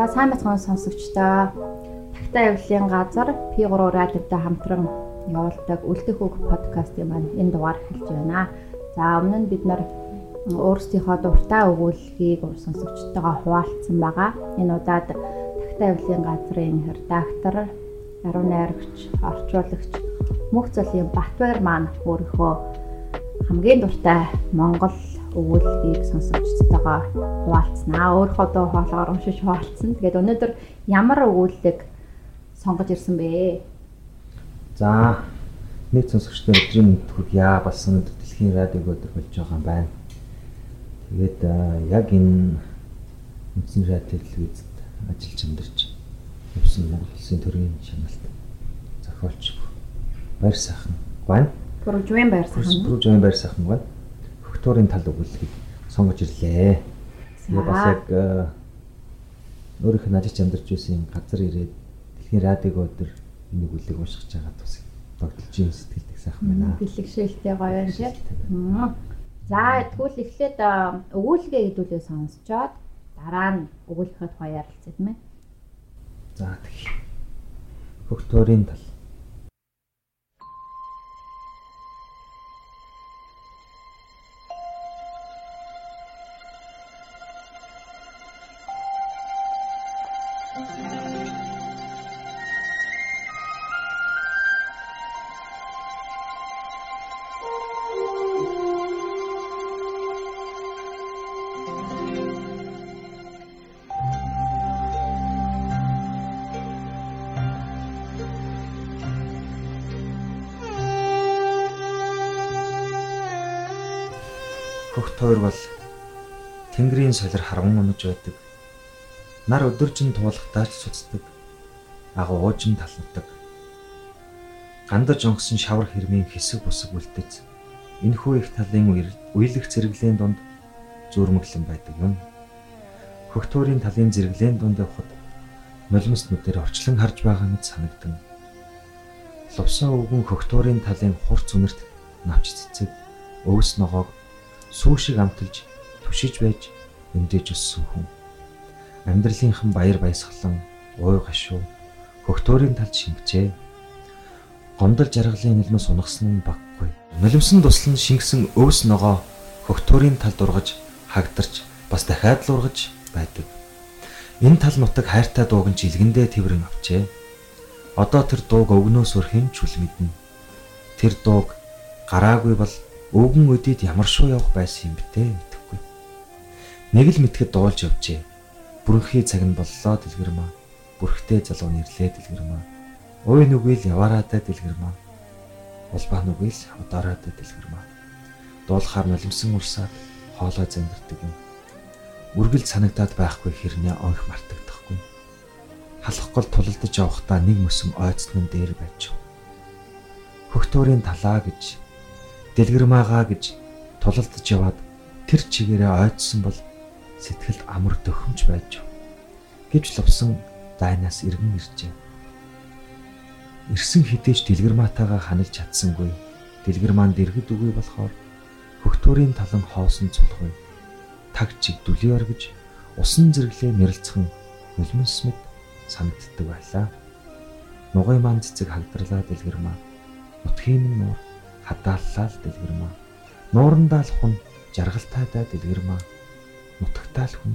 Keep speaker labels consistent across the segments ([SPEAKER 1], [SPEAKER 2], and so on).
[SPEAKER 1] За сайн бацхан сонсогчдоо Тагтаа явлын газар P3 радиотой хамтран явуулдаг Үлдэх үг подкастын маань энэ дугаар эхэлж байна. За өмнө нь бид нар өөрсдийнхөө дуртай өгүүлгийг сонсогчдойгоо хуваалцсан байгаа. Энэ удаад Тагтаа явлын газрын редактор, яруу найрагч, орчуулагч Мөх зөлийн Батбаяр маань өөрийнхөө хамгийн дуртай Монгол өгүүлгийг сонсогчдтойгоо хуваалцсанаа. Өөрөө доо хоолоор уншиж хуваалцсан. Тэгээд өнөөдөр ямар өгүүлэг сонгож ирсэн бэ?
[SPEAKER 2] За нийт сонсогчдын өдрийн мэд хүргье. Бас өнөөдөр дэлхийн радиог өдөр болж байгаа юм байна. Тэгээд яг энэ үндсэн радио телевизэд ажиллаж амьдарч явсан Монгол Улсын төрийн чаналт зохиолч баяр сайхан байна.
[SPEAKER 1] Бүржвэн баяр сайхан.
[SPEAKER 2] Бүржвэн баяр сайхан байна фактурын тал өгүүлгийг сонгож ирлээ. Тэгээ бас яг өөрийнх нь ажиж амьдарч байсан газар ирээд дэлхийн радиог өдөр энэ өгүүлгийг уншиж байгаа тус тогтолж юм сэтгэлдэг сайхан байна.
[SPEAKER 1] Бэлгшээлтэй гоё юм шиг. За тэгвэл эхлээд өгүүлгээ хэдүүлээ сонсчоод дараа нь өгүүлэхэд гоё ярилцах юм ээ.
[SPEAKER 2] За тэгье. Фактурын тал Хоёр бол Тэнгэрийн солир харван унаж байдаг. Нар өдөржин туулахтаа ч цуцдаг. Агуу уужин талндаг. Гандаж онгосон шавар хэрмийн хэсэг бусаг үлдэж энэхүү их талын уйлах зэрэглэлийн дунд зүрмэглэн байдаг юм. Хөхтөөрийн талын зэрэглэлийн дунд явхад нулимс нүдээр орчлон харж байгаа мэт санагдан. Лувсан өвгөн хөхтөөрийн талын хурц үнэрт навч цэцэг өвс ногоог сүү шиг амталж түшиж байж өмдөж өссөн хүн. Амьдралынхан баяр баясгалан ууй гашуу хөгтөөрийн талд шингэжээ. Гомдол жаргалын нэлмэс унагсан нь баггүй. Нулимсан туслан шингэсэн өвс ногоо хөгтөөрийн талд ургаж хагдарч бас дахиад л ургаж байдаг. Энэ тал нутаг хайртай дууг нь жилгэндээ тэрвэрэн авчээ. Одоо тэр дууг өвгнөөс өр хэн ч үл мэднэ. Тэр дууг гараагүй бол өвгөн өдийд ямар шуу явах байсан юм бэ те мэдэхгүй. Нэг л мэтгэд дуулж явжээ. Бүрэнхий цаг нь боллоо дэлгэрмаа. Бүрхтэй залуу нэрлээ дэлгэрмаа. Ой нүгэл яваараадаа дэлгэрмаа. Улбаа нүгэл удаараадаа дэлгэрмаа. Дуулахаар нулимсан урсаад хоолой зандирдаг юм. Үргэлж санагдаад байхгүй хэрнээ онх мартагдахгүй. Халахгүй тулалдаж явахдаа нэг мөсөн ойцнон дээр байж. Хөхтөөрийн талаа гэж дэлгэрмаагаа гэж тулалдаж яваад тэр чигээрээ ойдсон бол сэтгэлд амар дөхөмж байж гэж лувсан дайнаас иргэн иржээ. Ирсэн хідээж дэлгэрмаатайгаа ханаж чадсангүй. Дэлгэрмаанд дэргэд үгүй болохоор хөхтөрийн талан хоосон цулгүй. Таг чиг дүлиор гэж усан зэрэглээ мэрэлцхэн нулимс мэд санагддаг байлаа. Нугай маань цэцэг хагдрлаа дэлгэрмаа. Утхийн нуур хадааллаа л дэлгэрмаа. Нуурандаа л хүн жаргалтайдаа дэлгэрмаа. Нутагтаа л хүн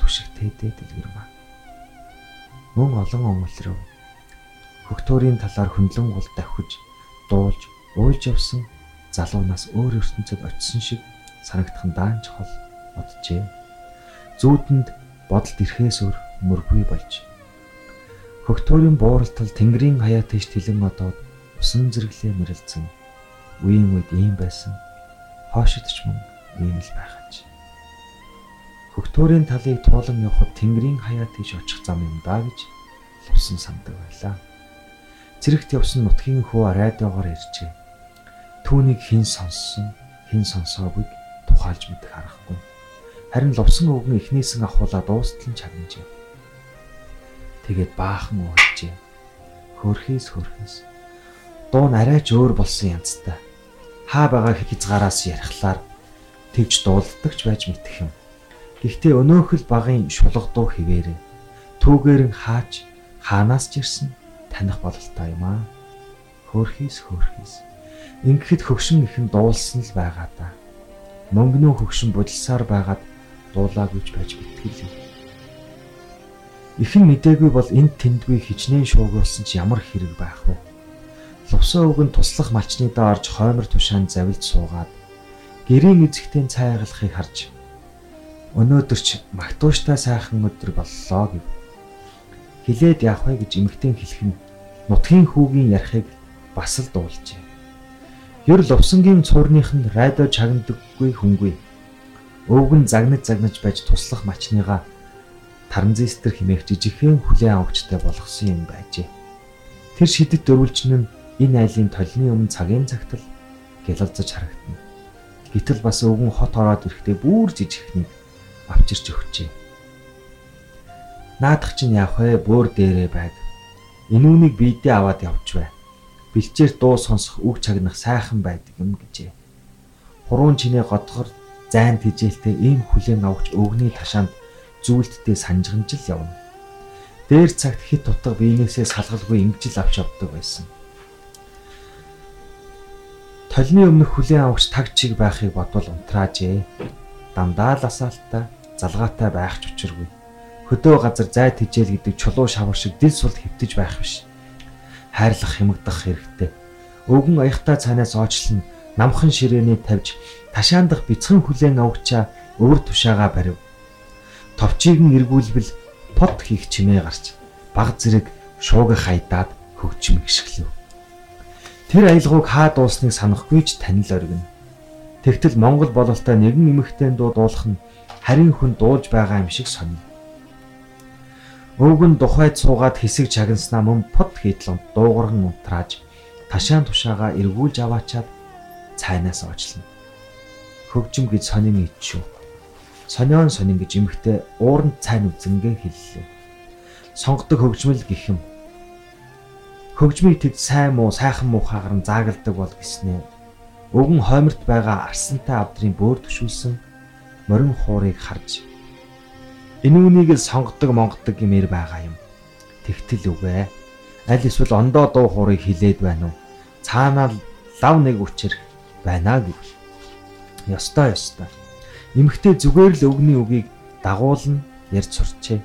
[SPEAKER 2] түшигтэйдээ дэлгэрмаа. Мөн олон өнгөлрөв. Хөгтөөрийн талаар хөндлөн гол давхиж, дуулж, уйлж явсан залуунаас өөр ертөнцид очисон шиг санагдах нь даанч хол боджээ. Зүүдэнд бодолд ирэхээс өөр мөргүй болж. Хөгтөөрийн бууралтал тэнгэрийн хаяа тийш тэлэн одоод усан зэрэглээ мэрэлцэн үеийн үед ийм байсан. Хоошид ч мөн ийм л байхаж. Хөгтөөрийн талыг туулан явхад Тэнгэрийн хаяа тийш очих зам юм даа гэж лувсан сандаг байлаа. Зэрэгт явсан нутгийн хүү радиогоор иржээ. Түүнийг хэн сонссон, хэн сонсоогүйг тухайлж мэдэх аргагүй. Харин лувсан өвгөн эхнээсэн ахуулаад дуустал нь чагнажээ. Тэгээд баахан ууljээ. Хөрхийс хөрхийс. Дуу нь арайч өөр болсон янзтай. Хаа байгаа хязгаараас ярихлаар тэгж дуулдагч байж мэдэх юм. Гэхдээ өнөөхөл багын шулга дуу хിവэрэ. Түүгээр нь хаач хаанаас ч ирсэн таних бололтой юм аа. Хөөрхийс хөөрхийс. Ингэхэд хөгшин ихэн дуулсан л байгаа да. Мөнгнөө хөгшин бодилсаар байгаад дуулаагүйч байж битгэл юм. Ихэн мдээгүй бол энд тэндгүй хичнээн шуугуулсан ч ямар хэрэг байх вэ? Лувсан өвгөн туслах малчны доо орж хоймор тушаан завилж суугаад гэрийн эзэгтэн цайгалахыг харж өнөөдөр ч магтууштай сайхан өдөр боллоо гэв хилээд явах вэ гэж эмгтэн хэлэх нь нутгийн хүүгийн ярихыг бас л дуулжээ. Ер лувсангийн цуурных нь радио чагнадаггүй хүнгүй. Өвгөн загнаж загнаж байж туслах мачныгаа таранзистер химээх жижигхэн хүлээн авахчтай болгосон юм байжээ. Тэр шидэт дөрвөлжин нь энэ айлын толны өмнө цагийн цагтл гялалзаж харагдана. Гэтэл бас өвгөн хот ороод ирэхдээ бүр жижигхнийг авчирч өгчээ. Наадах чинь явах вэ? Бөөр дээрээ байг. Энүүнийг биедээ аваад явж бай. Бэлчээр дуу сонсох үг чагнах сайхан байдаг юм гэжээ. Хуруун чинээ годгор зайн тижээлтэй ийм хүлэн авахч өвгний ташаанд зүйлдтэй санжганж л явна. Дээр цагт хит утга биенээсээ салгалгүй ингэжил авч явдаг байсан. Толны өмнөх хүлэн авахч таг чиг байхыг бодвол унтраажээ. Дандаа л асаалтаа, залгаатай байх ч учиргүй хөдөө газар зай тижэл гэдэг чулуу шавар шиг дил сул хөвтөж байх биш. Хайрлах хэмэгдэх хэрэгтэй. Өвгөн аяхтай цаанаас оочлон намхан ширээний тавьж ташаандах бяцхан хүлэн авагчаа өвөр тушаага барив. Товчийг нь эргүүлбэл под хийх чимээ гарч баг зэрэг шууг хайдаад хөгжим гიშгэлв. Тэр аялгауг хаа дуусныг санахгүй ч танил оргино. Тэгтэл Монгол бололтой нэгэн эмэгтэй дуу дуулах нь харин хүн дуулж байгаа юм шиг сонив. Өвгөн тухайд суугаад хэсэг чагнаснаа мөн под хийдлэн дуугарган унтрааж ташаан тушаага эргүүлж аваачаад цайнаас очлоо. Хөгжим гэж сонин ичүү. Сонион сонин гэж эмхтэй ууранд цайн үзэнгээ хэллээ. Сонгодог хөгжмөл гэх юм. Хөгжмийг тэд сайн муу сайхан муухайгаар нь заагалдаг бол гэснээ. Өвгөн хойморт байгаа арсантай авдрын бөөр төшүүлсэн морин хуурыг харж Энүүнийг л сонгодог монгодог гэмээр байгаа юм. Тэгтэл үгүй. Аль эсвэл ондоо дуу хуурыг хилээд байна уу? Цаанаа лав нэг үчир байна гэв. Ёстой ёстой. Имхтэй зүгээр л өвгний үгийг дагуулна ярьж сурчээ.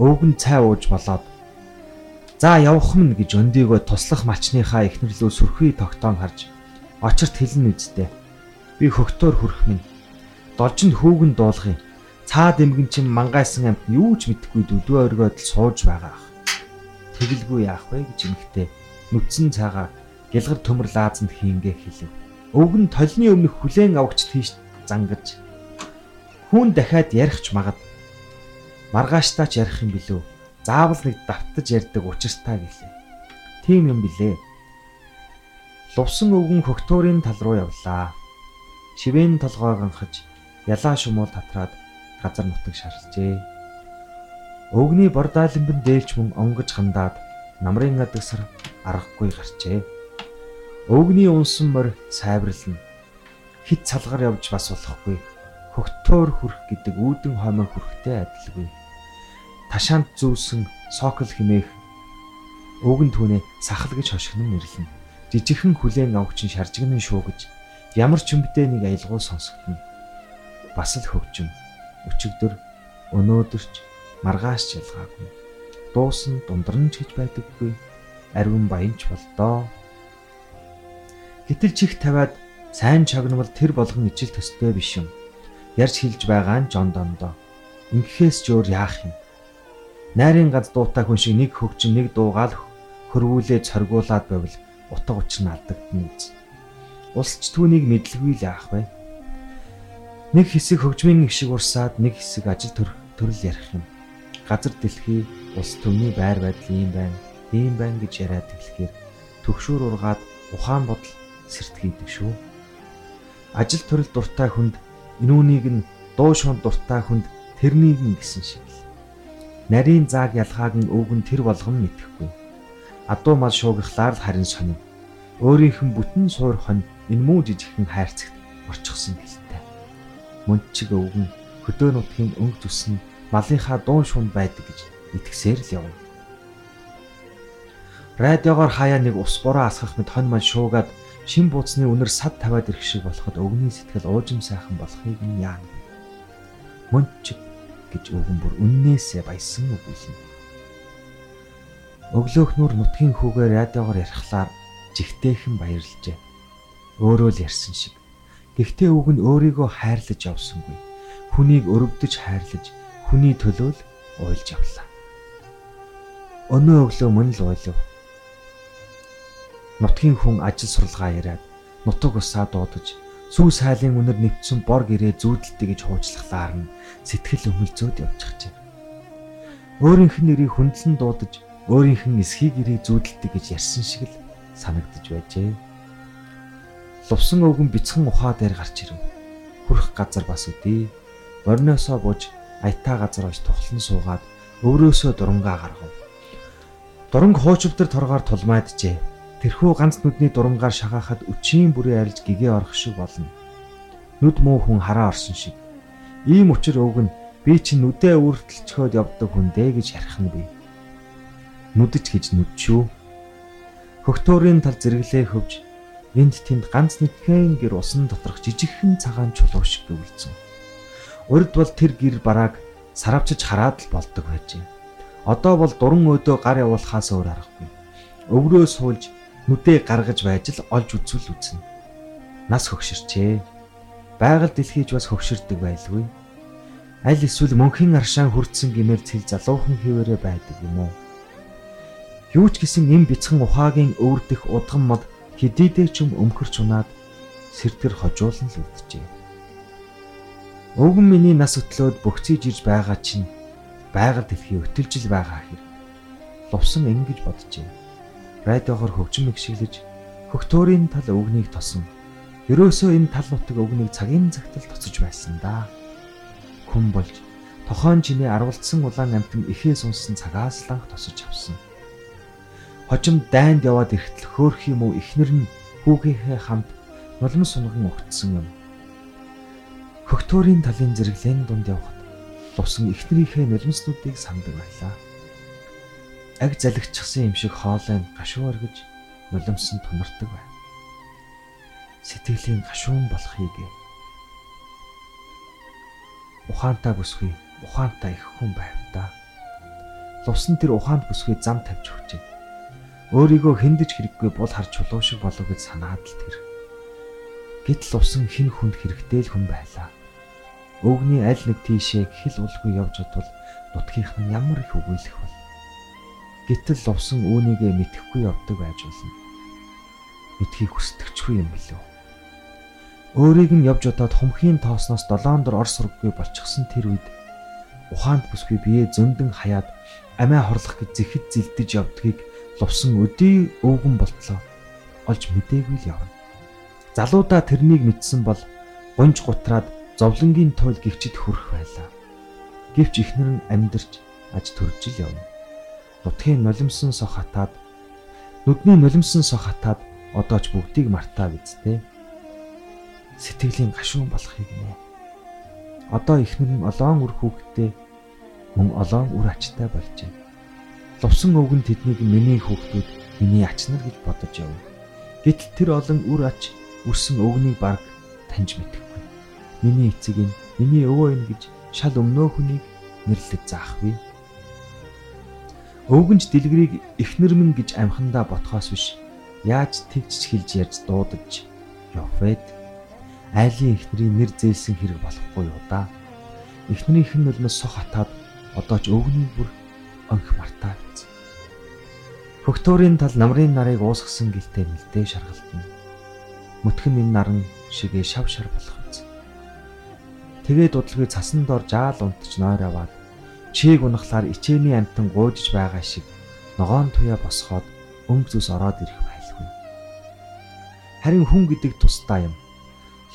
[SPEAKER 2] Өвг нь цай ууж болоод за явах мэн гэж өндийгөө туслах мачныхаа ихнэрлөө сүрхий тогтоон харж очирт хэлнэ үсттэй. Би хөгтөөр хүрэх минь. Должинд хүүгэн дуулахын цаад эмгэн чин мангайсан амт юу ч мэдэхгүй дөдөө оргиод л сууж байгаа ах. Тэгэлгүй яах вэ гэж эмгтээ нүцэн цаагаа гялгар төмөр лаазанд хийнгээ хэлв. Өвг нь толны өмнөх хүлэн авагч тийш зангаж хүн дахиад ярих ч магад маргааштаа ч ярих юм билүү. Заавал нэг давтаж ярьдаг учиртай гэлээ. Тийм юм билээ. Лувсан өвгөн хөгтөөрийн тал руу явлаа. Шивэн толгой ганхаж ялаа шумуул татраад газар нутаг шаржээ. Өвгний бордаалимбэн дээлч мөн онгож хандаад намрын адагсар аргагүй гарчээ. Өвгний унсан морь сайварлна. Хит цалгаар явж бас болохгүй. Хөгтөөр хүрэх гэдэг үүдэн хоймоо хүрэхтэй адилгүй. Ташаанд зүүсэн сокл химээх өвгөн түүнээ сахал гэж хошигнон нэрлэнэ. Жижигхэн хүлээн авагчин шаржигнан шуугаж ямар ч юмбдээ нэг аялгуул сонсогдно. Бас л хөгжим өчигдөр өнөөдөрч маргааш ялгаагүй. Дуусан дундарн ч гэж байдаггүй. Ариун баянч болдоо. Гэтэл чих тавиад сайн чагнавал тэр болгон ижил төстэй биш юм. Ярьж хэлж байгаа нь жон дондоо. Ингэхээс ч өөр яах юм. Найрын гац дуутай хүн шиг нэг хөгжин нэг дуугаал хөрвүүлээ цоргуулад байвал утга учир нь алдагдана үз. Улсч түүнийг мэдлгүй л яах вэ? Нэг хэсэг хөгжмийн ишиг урсаад нэг хэсэг ажил төрөл ярих юм. Газар дэлхий улс төмний байр байдал ийм байна, ийм байна гэж яриад тэглэхээр төгшүүр ургаад ухаан бодол сэртгэдэг шүү. Ажил төрөл дуртай хүнд энүүнийг нь дуу шуун дуртай хүнд тэрнийг нь гэсэн шиг л. Нарийн зааг ялгааг нь өвгөн тэр болгон мэдэхгүй. Адуу мал шуугихлаар л харин сонин. Өөрийнх нь бүтэн суур хон энэ муу жижигхэн хайрцагт орчихсон гэлтэй. Мөнчиг өвгөн хөдөө нутгийн өнгө зүс нь малынхаа дуун шуунд байдаг гэж итгэсээр л явна. Радиогоор хаяа нэг ус бороо асгах мэт хон мал шуугаад шин бууцны үнэр сад тавиад ирэх шиг болоход өвгний сэтгэл уужим сайхан болохыг нь яана. Мөнчиг гэж өвгөн бүр үннээсээ баясан үг үлнэ. Өглөөхнүр нутгийн хүүгээр радиогоор ярихлаар жигтэйхэн баярлжээ. Өөрөө л ярьсан шиг. Гэхдээ үг нь өөрийгөө хайрлаж явсангүй. Хүнийг өрөвдөж хайрлаж, хүний төлөө л уйлж явлаа. Өнөө өглөө мөн л уйлав. Нутгийн хүн ажил сурлагаа яриад, нутаг усаа дуудаж, сүү сайлын үнэр нэвтсэн бор гэрээ зүүдэлтэй гэж хуучлаглаар нь сэтгэл өмөлзөөд явчихжээ. Өөрийнх нь нэрийг хүндлэн дуудаж өөрийнх нь эсхийг ирээ зүүдэлдэг гэж ярьсан шиг л санагдаж байжээ. Лувсан өвгөн бяцхан ухаа дээр гарч ирэв. Хүрх газар бас үдээ. Борноосоо бууж аятаа газар ож тухлан суугаад өврөөсөө дурангаа гаргав. Дуранг хуучвдар торгоор тулмайджээ. Тэрхүү ганц нүдний дурангаар шагаахад өчийн бүрээ арилж гэгээ орох шиг болно. Нүд муу хүн хараа орсон шиг. Ийм учир өвгөн би чинь нүдээ өөртөлчхөөд явдаг хүн дээ гэж ярих нь бий нүдэж гэж нүдшүү. Хөгтөөрийн тал зэрэглээ хөвж энд тэнд ганц нэгхэн гэр усан доторх жижигхэн цагаан чулуу шиг гөвлцөн. Урд бол тэр гэр барааг саравчж хараад л болдог байжээ. Одоо бол дуран өдөө гар явуулахаас өөр аргагүй. Өврөө суулж нүдээ гаргаж байж л олж үзвэл үзнэ. Нас хөгшөрчээ. Байгаль дэлхийж бас хөгшөрдөг байлгүй. Аль эсвэл мөнхийн аршаан хүрдсэн гэмээр цэл залуухан хിവэрэ байдаг юм уу? Юу ч гэсэн эм бяцхан ухаагийн өвөрдөх удган мод хэдийдээ ч юм өмхөрч унаад сэрдгэр хожуулан л үлджээ. Өвгөн миний нас өтлөөд бөхцөж ирж байгаа чинь байгаль дэлхий өтөлжил байгаа хэрэг. Лувсан ингэж боджээ. Радиогоор хөгжим игшиглэж хөгтөөрийн тал өвгнийг тосон. Ерөөсөө энэ тал нутаг өвгнийг цагийн цагтал тоцож байсан да. Хүн болж тохон чинээ арвалцсан улаан амтэн ихээ сунсан цагаас ланх тосож авсан. Хожим дайнд яваад ирэхтэл хөөх юм уу ихнэр нь хүүгийнхээ хамт нулим сунган өгцсөн юм. Хөгтөөрийн талын зэрэглэлийн дунд явхад лусан ихнэрийнхээ нулимснуудыг самдаг байлаа. Аг залгичсан юм шиг хоолой гашуу оргиж нулимсан тунардаг байв. Сэтгэлийн гашуун болохыг ухаантай бүсгүй ухаантай их хүн байв та. Лусан тэр ухаанд бүсгүй зам тавьж өгчээ Өөрийгөө хиндэж хэрэггүй бол харж чулуу шиг болов гэж санаад л тэр. Гэтэл усан хин хүнд хэрэгтэй л хүн байлаа. Өвгний аль нэг тийшээ хэл улгүй явж бодвол нутгийнх нь ямар их өгөөлөх бол. Гэтэл усан үүнийгээ мэдэхгүй явдаг байж болно. Мэдхийг хүсдэгчгүй юм билүү. Өөрийг нь явж удаад хумхийн тоосноос долоон дор ор сурггүй болчихсон тэр үед ухаанд бүсгүй бие зөндөн хаяад амиа хорлох гэж зэхэд зилдэж явдгийг лувсан өдий өвгөн болтлоо олж мдээгүй л явна. Залуудаа тэрнийг мэдсэн бол гонж гутраад зовлонгийн туйл гівчэд хүрэх байлаа. Гэвч ихнэр нь амьдарч аж төрж ил явна. Нутгийн нулимсан сох хатаад нүдний нулимсан сох хатаад одоо ч бүгдийг мартаа бидтэй. Сэтгэлийн гашуун болохыг нэ. Одоо ихнэр нь олоон үр хүүхдээ мөн олоон үр ачтай болжээ. Лувсан өвгөн тэднийг миний хүүхдүүд, миний ач нар гэж бодож явна. Гэтэл тэр олон үр ач үрсэн өвгнийг баг таньж мэдэхгүй. Миний эцэг нь, миний өвөө энэ гэж шал өмнөө хүнийг нэрлэж заахгүй. Өвгөнч дэлгэрийг эхнэр минь гэж амхандаа ботхоос биш. Яаж тэгж хэлж ярьж дуудаж яввэд. Айлын эхнэрийн нэр зээлсэн хэрэг болохгүй юу да. Эхнэрийнх нь өлнөс сох хатаад одоо ч өвгнийг бүр онх мартаа. Хөгтөөрийн тал намрын нарыг уусгасан гэлтэй мэлдээ шаргалтна. Мөтгөн энэ наран шигээ шав шар болох биз. Тэгээд удалгүй цасан дор жаал унтж нойр аваад чийг унахлаар ичээний амтан гуйжж байгаа шиг ногоон туяа босгоод өнгө зүс ороод ирэх байлгүй. Харин хүн гэдэг тусдаа юм.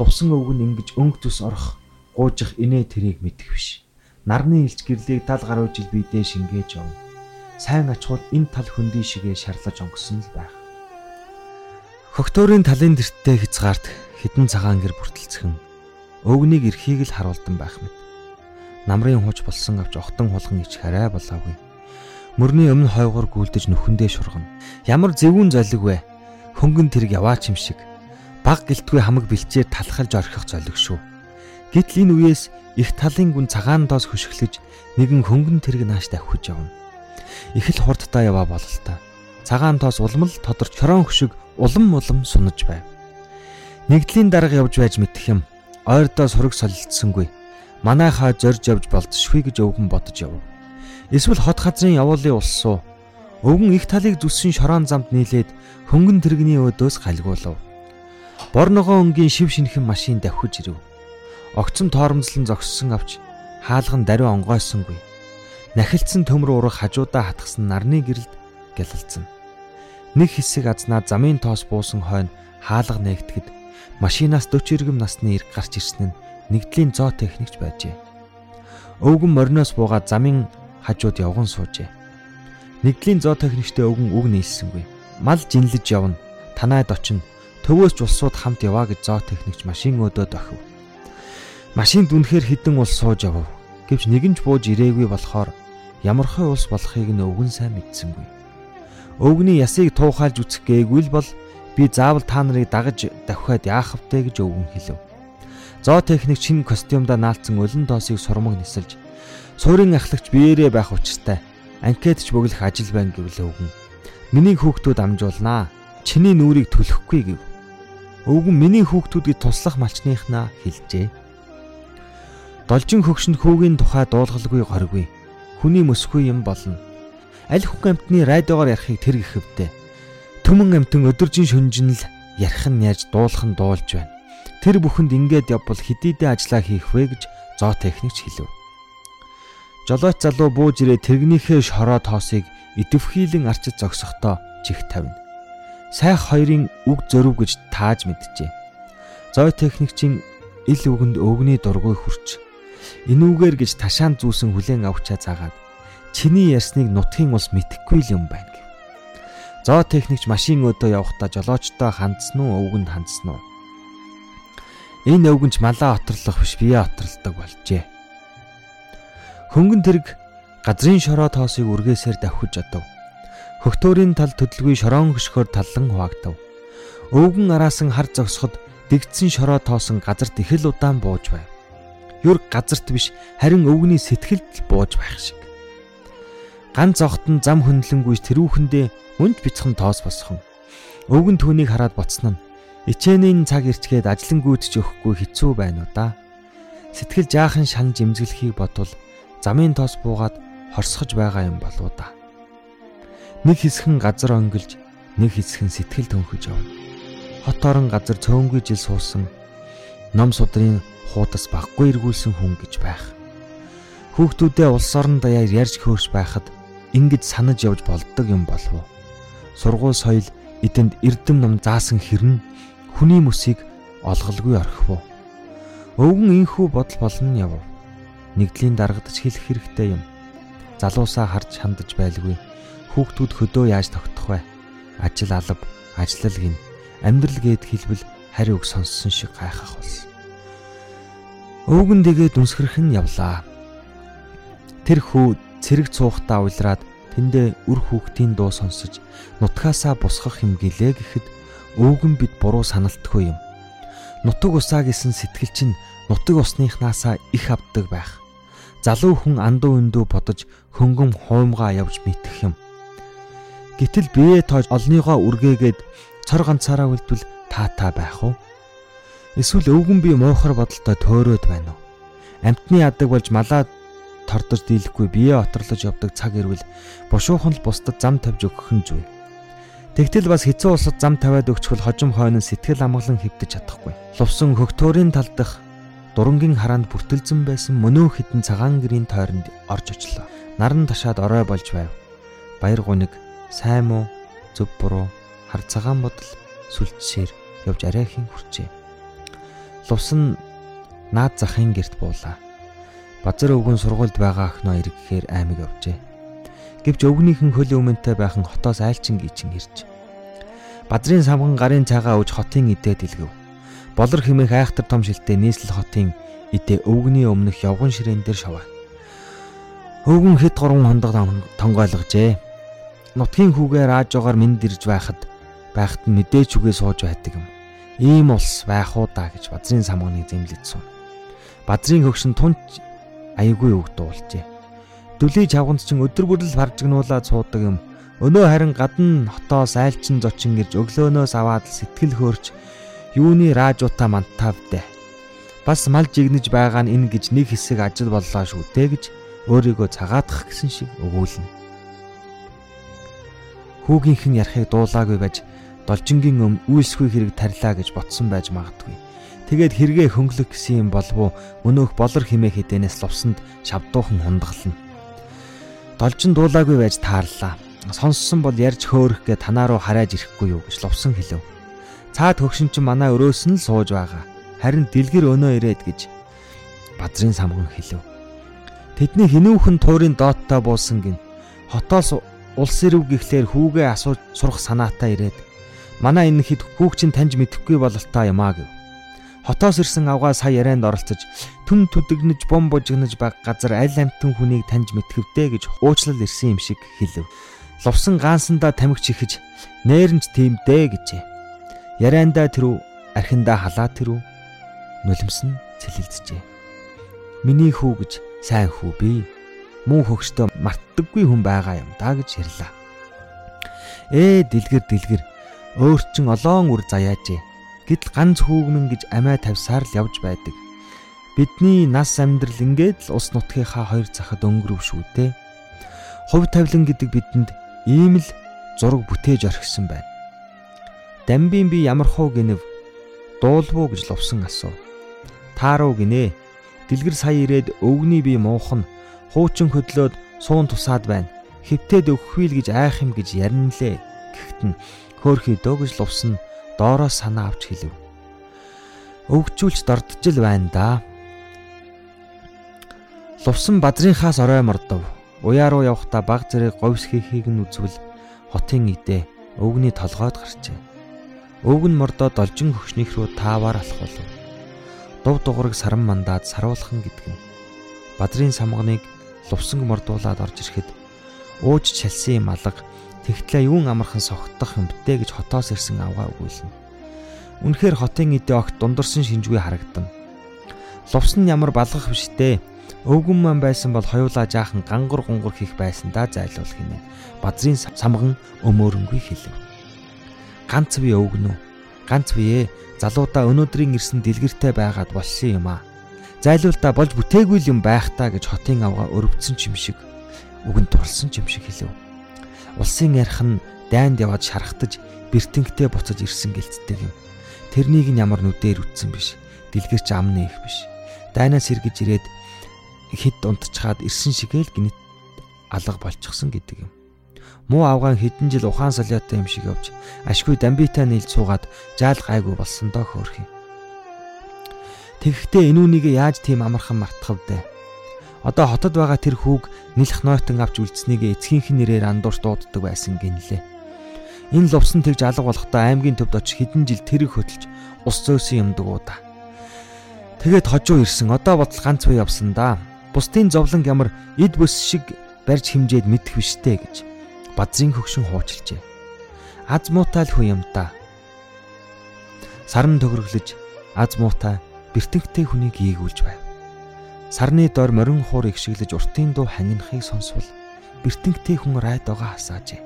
[SPEAKER 2] Лувсан өвг нь ингэж өнгө зүс орох, гуйжих инээ тэрийг мэдэх биш. Нарны илч гэрлийг тал гаруй жил бидээ шингээж явна. Сайн ачхууд энэ тал хөндөй шигээ шарлаж онгосон л байх. Хогтөрийн талын дэрттэй хязгаарт хідэн цагаан гэр бүртэлцхэн өвгнийг эрхийг л харуулдан байх мэт. Намрын хууч болсон авч охтон хулган ич харай болоогүй. Мөрний өмнө хойгоор гүйлдэж нүхэндээ шургана. Ямар зэвүүн золиг вэ? Хөнгөн тэрэг яваач юм шиг. Баг гэлтгүй хамаг бэлчээр талхалж орхих золиг шүү. Гэтэл энэ үеэс их талын гүн цагаан доос хөшөглөж нэгэн хөнгөн тэрэг нааш давхиж явна. Их л хурдтай яваа бололтой. Цагаан тоос улам л тодорч хорон хөшиг улам улам сунаж байв. Нэгдлийн дарга явж байж мэдэх юм. Ойрдоо сураг солилцсонгүй. Манайхаа зорж явж болдшгүй гэж өвгөн бодож яв. Эсвэл хот газрын явуулын улсуу. Өвгөн их талыг зүссэн шорон замд нийлээд хөнгөн тэрэгний өөдөөс хальгуулв. Бор ногоо өнгийн шив шинхэн машин давхиж ирэв. Огцон тоормзлон зогссон авч хаалган даруй онгойсонгүй. Нахилцсан төмөр урах хажуудаа хатгсан нарны гэрэлд гялалцсан. Нэг хэсэг азнаа замын тоос буусан хойно хаалга нээгдэхэд машинаас 40 иргэм насны ирг гарч ирсэн нь нэгдлийн зоо техникч байжээ. Өвгөн мориноос буугаад замын хажууд явган суужээ. Нэгдлийн зоо техникчтэй өвгөн үг нийлсэнгүй. Мал жинлэж явна. Танайд очино. Төвөөс ч улсууд хамт яваа гэж зоо техникч машин өдөөд охив. Машин дүнхээр хідэн улс сууж явв. Гэвч нэгэн ч бууж ирээгүй болохоор ямархай улс болохыг нь өвгөн сайн мэдсэнгүй. Өвгний ясыг туухайлж үсэх гээгүй л бол би заавал та нарыг дагаж давхиад яах втэ гэж өвгөн хэлв. Зоо техник шинэ костюмда наалцсан өлөн доосыг сурмаг нисэлж суурин ахлагч биеэрээ байх учиртай. Анкетч бөглөх ажил байна гэвэл өвгөн. Миний хүүхдүүд амжуулнаа. Чиний нүрийг төлөхгүй гэв. Өвгөн миний хүүхдүүдийг туслах малчныхнаа хэлжээ. Должин хөгшөнд хүүгийн тухай дуулгалгүй горгүй. Хүний мөсгүй юм болно аль хүн амтны радиогоор ярихыг тэр гэхэвдээ. Төмөн амтэн өдөржин шүнжин л ярих нь яаж дуулах нь дуулж байна. Тэр бүхэнд ингээд явбал хэдийдээ ажиллаа хийх вэ гэж зоо техникч хэлв. Жолооч залуу бууж ирээ тэргнийхээ шороо тоосыг идэвхийлэн арчиж зогсохдоо чих тавина. Сайх хоёрын үг зөрөв гэж тааж мэджээ. Зоо техникчийн ил үгэнд өвгний дургүй хурч энүүгээр гэж ташаан зүүсэн хүлэн авчаа заагаад чиний ярьсныг нутгийн улс мэдэхгүй л юм байна гэв. Зоо техникч машин өдөө явахдаа жолоочтой хандсан уу өвгөнд хандсан уу? Энэ өвгөнч малаа оторлох биш бие оторлдог болжээ. Хөнгөн тэрэг газрын шороо тоосыг үргээсээр давхиж одов. Хөхтөөрийн тал төдөлгүй шороон хөшгөөр таллан хуваагдав. Өвгөн араасан хар зогсоход дэгдсэн шороо тоосон газарт их л удаан бууж байв. Юр газарт биш харин өвгний сэтгэлд бууж байх шиг. Ганц огт нь зам хөндлөнгүйс тэрүүхэндээ үнд бяцхан тоос босхон. Өвгөн түүнийг хараад боцсон нь ичээнийн цаг ирчгээд ажлан гүйдэж өгөхгүй хэцүү байна уу да. Сэтгэл жаахан шанаж имзэглэхийг бодвол замын тоос буугаад хорсгож байгаа юм болоо да. Нэг хэсхэн газар онгилж, нэг хэсхэн сэтгэл төнхөж явна. Хот орон газар цөөнгүй жил суусан ном судрын хуудас баггүй эргүүлсэн хүн гэж байх. Хүүхдүүдээ улс орон даяар ярьж хөөрч байхад ингэж санаж явж болдог юм болов уу? Сургууль соёл эдэнд эрдэм ном заасан хэрнэ хүний мөсийг олголгүй орхив уу? Өвгөн инхүү бодол болно яв. Нэгдлийн дарагдаж хэлэх хэрэгтэй юм. Залуусаа харж хандаж байлгүй. Хүүхдүүд хөдөө яаж тогтох вэ? Ажил алба, ажиллал гин. Амьдрал гээд хэлбэл хари үг сонссон шиг гайхах болсон. Өвгөн дэгээд үнсгэрх нь явлаа. Тэр хүү цэрэг цуухтаа уйлраад тэндээ үр хүүхдийн дуу сонсож нутгаасаа босгох юм гэлээ гэхэд өвгөн бид буруу саналтгүй юм. Нутаг усаа гэсэн сэтгэл чинь нутаг усныхнаасаа их авдаг байх. Залуу хүн андуу өндөө бодож хөнгөн хуумгаа явж мэдэх юм. Гэтэл бие тоож олныгоо үргээгээд цор ганцаараа үлдвэл таатаа байх уу? Эсвэл өвгөн би муухар бодолтой төөрөөд байна уу? Амтны адаг болж малаа тордож дийлэхгүй бие оторлож явдаг цаг ирвэл бушуухан л бусдад зам тавьж өгөх нь зүй. Тэгтэл бас хэцүү улсад зам тавиад өгчхөл хожим хойно сэтгэл амгалан хэвдэж чадахгүй. Лувсан хөгтөөрийн тал дах дурангийн хараанд бүртэлзэн байсан мөнөө хідэн цагаан гэрийн тойронд орж очлоо. Наран ташаад орой болж байв. Баяр гуниг сайн муу зөв буруу хар цагаан бодол сүлжсээр явж арайхийн хүрчээ. Лувсан наад захын герт буулаа. Базар өвгөн сургуульд байгаа охиноо эргэхээр аймаг явжээ. Гэвч өвгнийхэн хөлийн өмнөтэй байхан хотоос айлчин гичин ирж. Базрын самган гарын цагаа ууж хотын идээ дэлгэв. Болор химэх айхтар том шилтэй нийслэл хотын идээ өвгний өмнөх явган ширээн дээр шаваа. Өвгөн хэд гурван хондог тонгойлгожээ. Нутгийн хүүгээр аажгаар мэд ирж байхад байхад нь мэдээч үгээ сууж байдаг юм. Ийм улс байх уу да гэж базрын самганыг зэмлэж суув. Базрын хөгшин тунч аягүй үг дуулжээ. Дүлий чавганц чин өдөр бүрэл фаржигнуулаад суудаг юм. Өнөө харин гадна хотоос айлчин зочин гэрж өглөөнөөс аваад сэтгэл хөөрч юуны раажуута мантавдэ. Бас мал жигнэж байгаа нь энэ гэж нэг хэсэг ажил боллоо шүү дээ гэж өөрийгөө цагаатгах гэсэн шиг өгүүлнэ. Хүүгийнх нь ярахыг дуулаагүй байж должингийн өмнө үйлсгүй хэрэг тарилаа гэж ботсон байж магадгүй. Тэгээд хэрэгээ хөнгөлөх гэсэн юм болов уу өнөөх болор химээ хідэнээс лувсанд шавдуухан хундаглана. Должин дуулаагүй байж таарлаа. Сонссон бол ярьж хөөрөх гэ танаа руу хараад ирэхгүй юу гэж лувсан хэлв. Цаад хөгшин чинь манай өрөөс нь л сууж байгаа. Харин дэлгэр өнөө ирээд гэж базрын самган хэлв. Тэдний хинүүхэн туурын дооттой буусан гин. Хотоос улс ирв гэхлээр хүүгээ асууж сурах санаатай ирээд манай энэ хэд хүүг чинь таньж мэдэхгүй бололтой юм аа гэв. Хотоос ирсэн авгаа сая ярианд оролцож түн түдэгнэж бом бужигнаж баг газар аль амтэн хүнийг таньж мэдхэвдэ гэж уучлал ирсэн юм шиг хэлв. Лувсан гаансандаа тамхич ихэж нээрнч тийм дээ гэжээ. Яриандаа тэрүү архиндаа халаа тэрүү нулимсан цэлэлдэжээ. Миний хүү гэж сайн хүү би. Муу хөгштөө мартдаггүй хүн байгаа юм да гэж ярьлаа. Ээ дэлгэр дэлгэр өөрчин олоон үр заяажээ Гэтэл ганц хүүгмэн гэж амиа тавьсаар л явж байдаг. Бидний нас амьдрал ингээд л ус нутгийнхаа хоёр захад өнгөрөв шүү дээ. Хувь тавилан гэдэг бидэнд ийм л зураг бүтээж орхисон байна. Дамбийн би ямар хуу гинэв дуулвуу гэж лувсан асуу. Тааруу гинэ. Дэлгэр сая ирээд өвгний би муухан хуучин хөдлөөд суун тусаад байна. Хэвтээд өгөхгүй л гэж айх юм гэж ярина лээ. Гэхдээ хөөхий дөө гэж лувсан доороо санаа авч хэлв. Өвгчүүлж дорджил байна да. Лувсан базрынхаас орой мордов. Уяа руу явхдаа баг зэрэг говьс хийхийг нь үзвэл хотын идэ өвгний толгойд гарчээ. Өвг нь мордоод олжин хөвшнийх рүү тааваар алах болов. Дув дугурыг саран мандаад саруулхан гэдэг нь. Бадрын самганыг лувсанг мордуулаад орж ирэхэд ууж чалсан юм алга Тэгтлээ юун амархан согтдох юм бтэ гэж хотоос ирсэн авгаа өгүүлнэ. Үнэхээр хотын эдээ огт дундарсан шинжгүй харагдана. Лувсан ямар балгах биштэй. Өвгөн маань байсан бол хоёулаа жаахан гангар гунгар хийх байсан да зайлуулах хийнэ. Базрын самган өмөөрөнгүй хэлв. Ганц би өвгөн үү? Ганц бие залуудаа өнөөдрийн ирсэн дэлгэртэй байгаад болсон юм аа. Зайлуултаа болж бүтээгүй юм байх та гэж хотын авгаа өрөвдсөн ч юм шиг үгэн тулсан ч юм шиг хэлв улсын ярих нь дайнд яваад шархтаж бэртэнгтэй буцаж ирсэн гэлцдэг юм. Тэрнийг нь ямар нүдээр үтсэн биш. Дэлгэрч амны их биш. Дайнаас сэргэж ирээд хэд унтчихад ирсэн шигээл гинэт алга болчихсон гэдэг юм. Муу авгаан хэдэн жил ухаан солиотой юм шиг явж ашгүй дамбитай нийлж суугаад жаал гайгүй болсон доо хөөх юм. Тэгэхдээ энүүнийг яаж тийм амархан мартах вэ? Одоо хотод байгаа тэр хүүг нэлэх нойтон авч үлдсэнийг эцгийнх нь нэрээр андуурч дууддаг байсан гинлээ. Энэ лувсан тэгж алга болохдоо аймгийн төвд очиж хэдэн жил тэрэг хөтлж ус зөөсөн юмдаг уу да. Тэгээд хожуу ирсэн. Одоо бодол ганц бай явсан да. Бусдын зовлон ямар эд бүс шиг барьж химжээд мэдэх биштэй гэж базрын хөгшин хуучилжээ. Аз муутай л хүн юм да. Сарн төгрөглөж аз муутай бэртэнхтэй хүнийг ийгүүлж байв. Сарны дор морин хуур игшиглэж уртын дуу хангинахыг сонсвол бэртэнгтэй хүн райдогоо хасаажээ.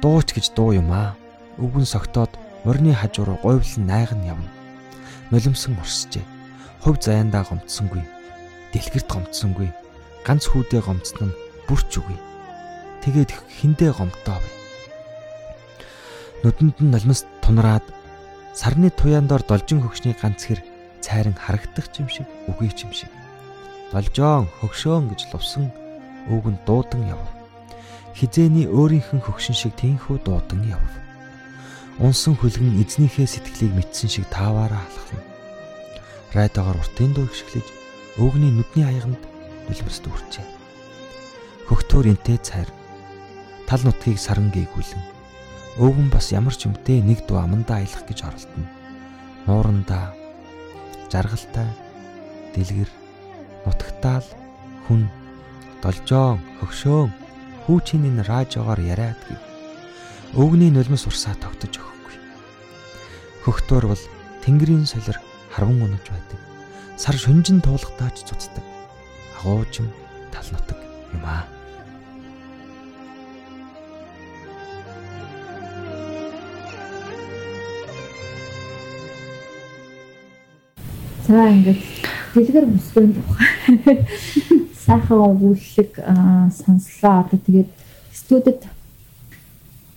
[SPEAKER 2] Дууч гэж дуу юм аа. Өвгөн согтоод морины хажуу руу говьлон найган явна. Нулимсан урсжээ. Хувь заяандаа гомцсонгүй. Дэлгэрт гомцсонгүй. Ганц хүүдээ гомцсон нь бүрч үгүй. Тэгээд хиндээ гомтоо бай. Нүдэнд нь нулимс тунраад сарны туяан дор должин хөгшний ганц хэр цайран харагдах юм шиг үгүй юм шиг. Должоон хөгшөөн гэж лувсан өвг нь дуудан явв. Хизээний өөрийнх нь хөгшин шиг тэнхүү дуудан явв. Унсан хүлгэн эзнийхээ сэтгэлийг мэдсэн шиг тааваараа халахлаа. Райдагоор уртын дуу гიშгэлж өвгний нүдний аяганд нулимс дүүрчээ. Хөгтөр энтэй цайр тал нутгийг саран гээгүүлэн өвгөн бас ямар ч юмтэй нэг дуу амандаа аялах гэж оролдоно. Нуурандаа жаргалтай дэлгэр нутагтаал хүн должоон хөгшөөн хүүчийн радиогоор яриад гэв. Өвгний нулимс урсаа тогтож өгөхгүй. Хөгтөр бол тэнгэрийн солир харван унаж байдаг. Сар шүнжин туулгатаач цуцдаг. Агуужим тал нутаг юм аа.
[SPEAKER 1] За ингээд дэлгэр бүсгэн тухай сайхан өгүүлэг сонслоо. Одоо тэгээд студид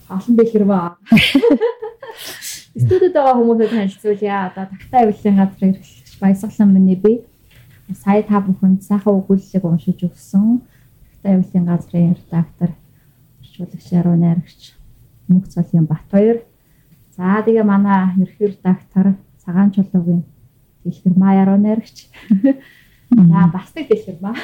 [SPEAKER 1] олон дэлгэр ба. Студид байгаа хүмүүстэй танилцуулъя. Одоо тагтаа авилын газрын эрхлэгч Баясгалан миний би. Сая та бүхэнд сайхан өгүүлэг уншиж өгсөн. Тагтаа авилын газрын редактор, орчуулагч Яруу найрагч Мөнх цолын Батбаяр. За тэгээ манай ерхий редактор Цагаан чулуугийн дэлгэрмаа яруу найрагч. За бас нэг дэлгэрмаа.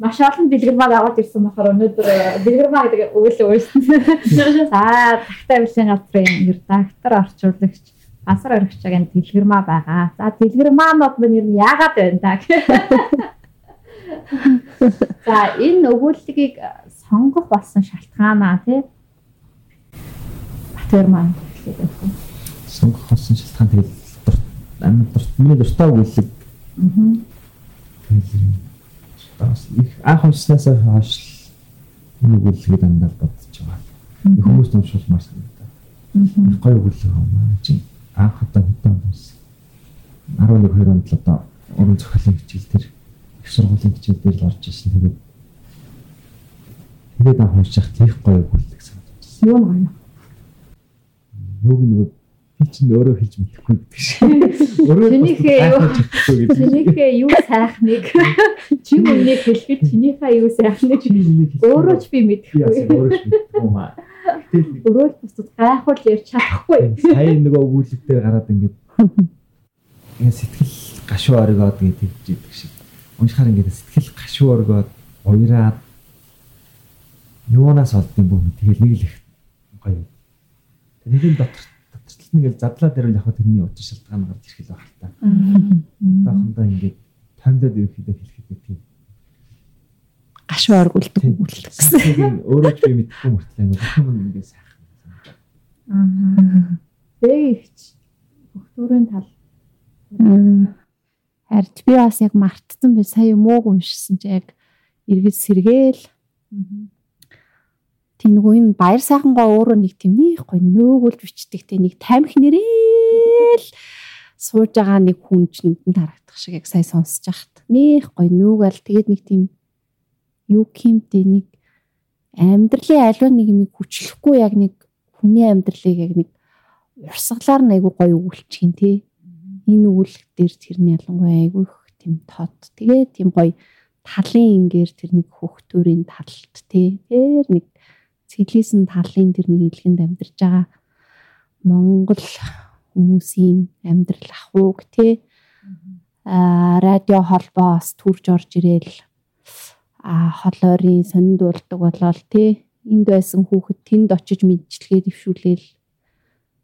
[SPEAKER 1] Маш олон дэлгэрмаа аваад ирсэн болохоор өнөөдөр дэлгэрмаа гэдэг үйл өөрсөн. За тагтаа авилын газрын редактор орчуулагч Гасар оргичгийн дэлгэрмаа байгаа. За дэлгэрмаанууд мань ер нь яагаад байна та? За энэ өгүүллэгийг сонгох болсон шалтгаанаа тий Батэр маань
[SPEAKER 2] сонгох болсон шалтгаан тэгэл амар миний дуртай өгүүлэг. Аа. их анх уншсанаас хойш энэ өгүүлэгийг дандаа бодож байгаа. Хүмүүс уншуулмаар санагдаа. Их гоё өгүүлэг юм чи анх одоо хэдэн уншсан. 11 2 онд л одоо уран зохиолын хичээл дээр их сургуулийн хичээл дээр л орж ирсэн. Тэгээд тэгээд анх унших их гоё өгүүлэг санагдсан.
[SPEAKER 1] Юу гоё.
[SPEAKER 2] Юуг нэг би чинь өөрөө хэлж мэдэхгүй гэдэг шиг.
[SPEAKER 1] Өөрөө чинийхээ юу чинийхээ юу сайхныг чи үнийг хэлэхэд чинийхээ юу сайхныг өөрөө ч би мэдэхгүй.
[SPEAKER 2] Өөрөө ч мэдэхгүй маа.
[SPEAKER 1] Өөрөө ч бусдад гайхуул ярьж чадахгүй.
[SPEAKER 2] Сая нөгөө өгүүлэг дээр гараад ингээд ингээд сэтгэл гашуу оргоод гэдэг хэлж шиг. Уншихаар ингээд сэтгэл гашуу оргоод уяраад юунаас олдсон бүү тэгэл нэг л их гоё. Тэнийг дотор ингээл задлаа дээр яг тэрний учир шалтгаан гарч ирэх л байна та. Одоохондоо ингээд томдод ерөөхдөө хэлэхэд тийм
[SPEAKER 3] гашуу оргуулдаг өгүүлдэг
[SPEAKER 2] гэсэн. Өөрөө ч би мэдэхгүй мөртлөө нөгөө бүхэн ингээд сайхан.
[SPEAKER 1] Аа. Бэгч бүхтүүрийн тал.
[SPEAKER 3] Харин би бас яг мартсан би сая мууг уншсан чи яг эргэж сэргээл. Аа Тийм нөгөө энэ баяр сайхангаа өөрөө нэг нэг гоё нөөгөлж бичдэг те нэг тамхи нэрэл сууж байгаа нэг хүн ч нүдэнд харагдах шиг яг сая сонсож байхад. Нэг гоё нөөгөл тэгээд нэг тийм юу кимтэй нэг амьдралын аливаа нэг юм хүчлэхгүй яг нэг хүний амьдралыг яг нэг урсгалаар айгу гоё өгүүлчих тий энэ өгүүлэх дээр тэрний ялангуяа айгу их тийм тод. Тэгээд тийм гоё талын ингээр тэр нэг хөхтөрийн талт тий тэр нэг цэглээсэн талын тэр нэг илгэнд амьдарч байгаа Монгол хүмүүсийн амьдрал ахуйг тий а радио холбоос төрж орж ирээл. А холойрын сонинд болдог болол тий энд байсан хүүхэд тэнд очиж мэдчилгээ дэвшүүлээл.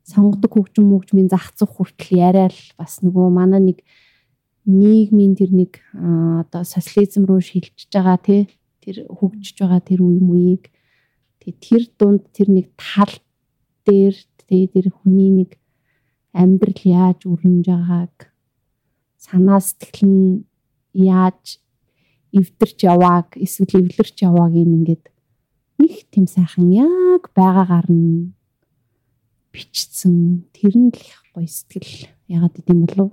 [SPEAKER 3] Сонгодог хөгжим мөгжмийн зах зах хүртэл яриад бас нөгөө манай нэг нийгмийн тэр нэг одоо социализм руу шилжиж байгаа тий тэр хөгжиж байгаа тэр үе мүйг Тэгээ тэр дунд тэр нэг тал дээр тэгээ тэр хүний нэг амьдрал яаж өрнөж байгааг санаа сэтгэл нь яаж эвдэрч явааг эсвэл эвлэрч явааг ингээд их тийм сайхан яг байгаагаар нь бичсэн. Тэр нь л их гоё сэтгэл. Ягаад гэдэм болов?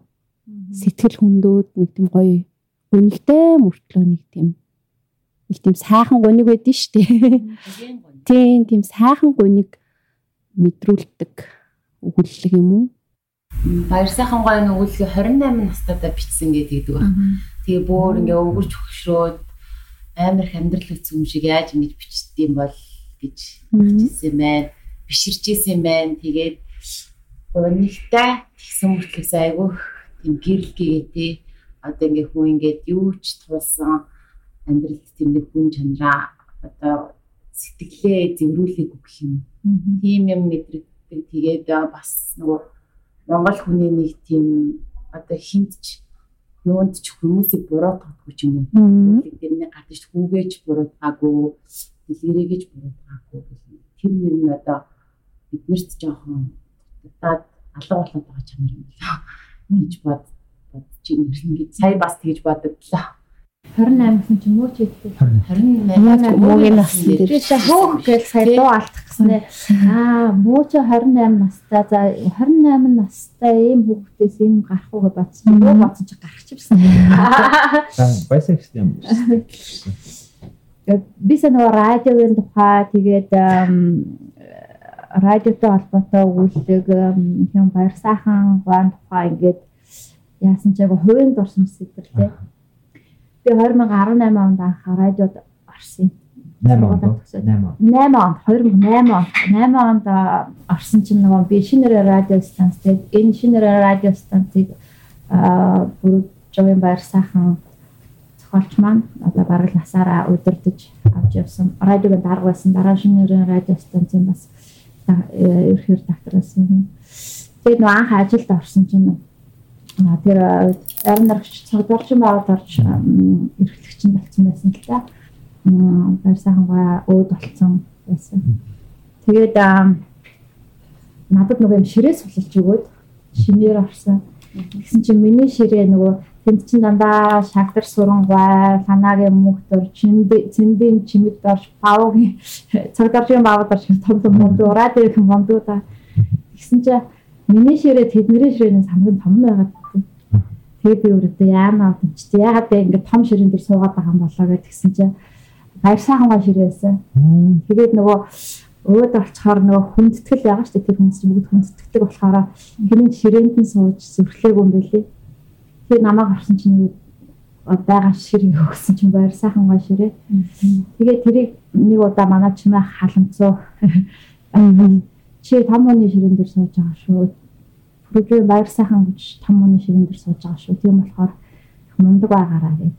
[SPEAKER 3] Сэтгэл хөндөөд нэг тийм гоё гүнигтэй мөртлөө нэг тийм нэг тийм сайхан гуник байдэн штэ Тийм тийм сайхан гуник мэдрүүлдэг өгүүлэг юм уу?
[SPEAKER 4] баяр сайхан гой нүгэлгээ 28 настайдаа бичсэн гэдэг байна. Тэгээ бүр ингээ өвгөрч хөшрөөд амар их амьдрал үзсэн юм шиг яаж ингэж бичдэг юм бол гэж бичсэн байна. Биширчээсэн байна. Тэгээд өнөхтэй тэгсэн мөртлөөс айгүйх тийм гэрэлгээ тий одоо ингээ хүн ингээд юу ч тулсан амьдралд тийм нэг хүн чанараа одоо сэтгэлээ зэврүүлэх гэх юм. Тийм юм мэдрэгдэг. Тэгээд бас нөгөө Монгол хүний нэг тийм одоо хинтч юунд ч хүмүүсийг буруутгахгүй ч юм. Тэрний гадаж хүүгээж буруутгаагүй, дэлгэрээгэж буруутгаагүй гэх тэр нэр нь одоо биднэрт жоохон дутаад алга болоод байгаа чанар юм байна гэж бод бодож ингэж сая бас тэгж бодогдлоо.
[SPEAKER 1] 28 гэсэн чинь муу ч ихтэй
[SPEAKER 4] 28
[SPEAKER 1] муугийн насны дээр хөөх гэж сая дуу алдах гэснээр аа муу ч 28 настай за 28 настай ийм хүүхдээс ийм гарах уу гэж бодсон муу бодсон чи гарах ч юмсан
[SPEAKER 2] баясаа гэсэн юм
[SPEAKER 1] би санаа радиогийн тухай тэгээд радиотой холбоотой өгүүлдэг юм баяр сайхан гоон тухай ингээд яасан ч яг хувийн дурсамж сэдвэрлээ Би 2018 онд анх радиод орсон.
[SPEAKER 2] 8 онд 8
[SPEAKER 1] онд 8 онд 2008 онд 8 онд орсон чинь нөгөө би шинээр радио станцтэй энэ шинээр радио станцыг аа бүр жовын байр сайхан зохиолч маань одоо бараг насаараа удирдах авч явсан. Радиог дарга байсан. Дараа шинээр радио станцын бас ерхээр доктор байсан. Тэгээд нөгөө анх ажилд орсон чинь тэр арин нарагч цагдварчин байгаад орж эрхлэгч нь болсон байсан л да. Баяр сайхан гоо өөд болцсон байсан. Тэгээд надад нөгөө юм ширээ сулж өгөөд шинээр орсон. Тэгсэн чинь миний ширээ нөгөө тэнд чин дандаа шагтар суран гой, санаагийн мөнхтөр, цэндийн чимэд дорж, павгийн цагдварчин баавд орж том том мондуу, радио их мондуу та. Тэгсэн чинь миний ширээ тэдний ширээнээс хамгийн том байгаад Тэгээ би өөрөөдөө яамаа авч чи яагаад бэ? Ингээд том ширээн дээр суугаад байгаа юм болоо гэж тэгсэн чинь баяр сайхан гоо ширээсэн. Тэгээд нөгөө өөд олцохоор нөгөө хүндэтгэл байгаа шүү дээ. Тэр хүмүүс бүгд хүндэтгдэг болохоор хэрэг ширээнд нь сууж зүрхлээг юм бэлээ. Тэгээ намайг авсан чинь байгаа ширээ өгсөн чинь баяр сайхан гоо ширээ. Тэгээ тэрийг нэг удаа манай чимээ халамцуу. Чи том хүний ширээн дээр сууж байгаа шүү Бүгд баяр сайхан гэж том мөний ширэн дээр сууж байгаа шүү. Тийм болохоор мундаг байгаараа гэж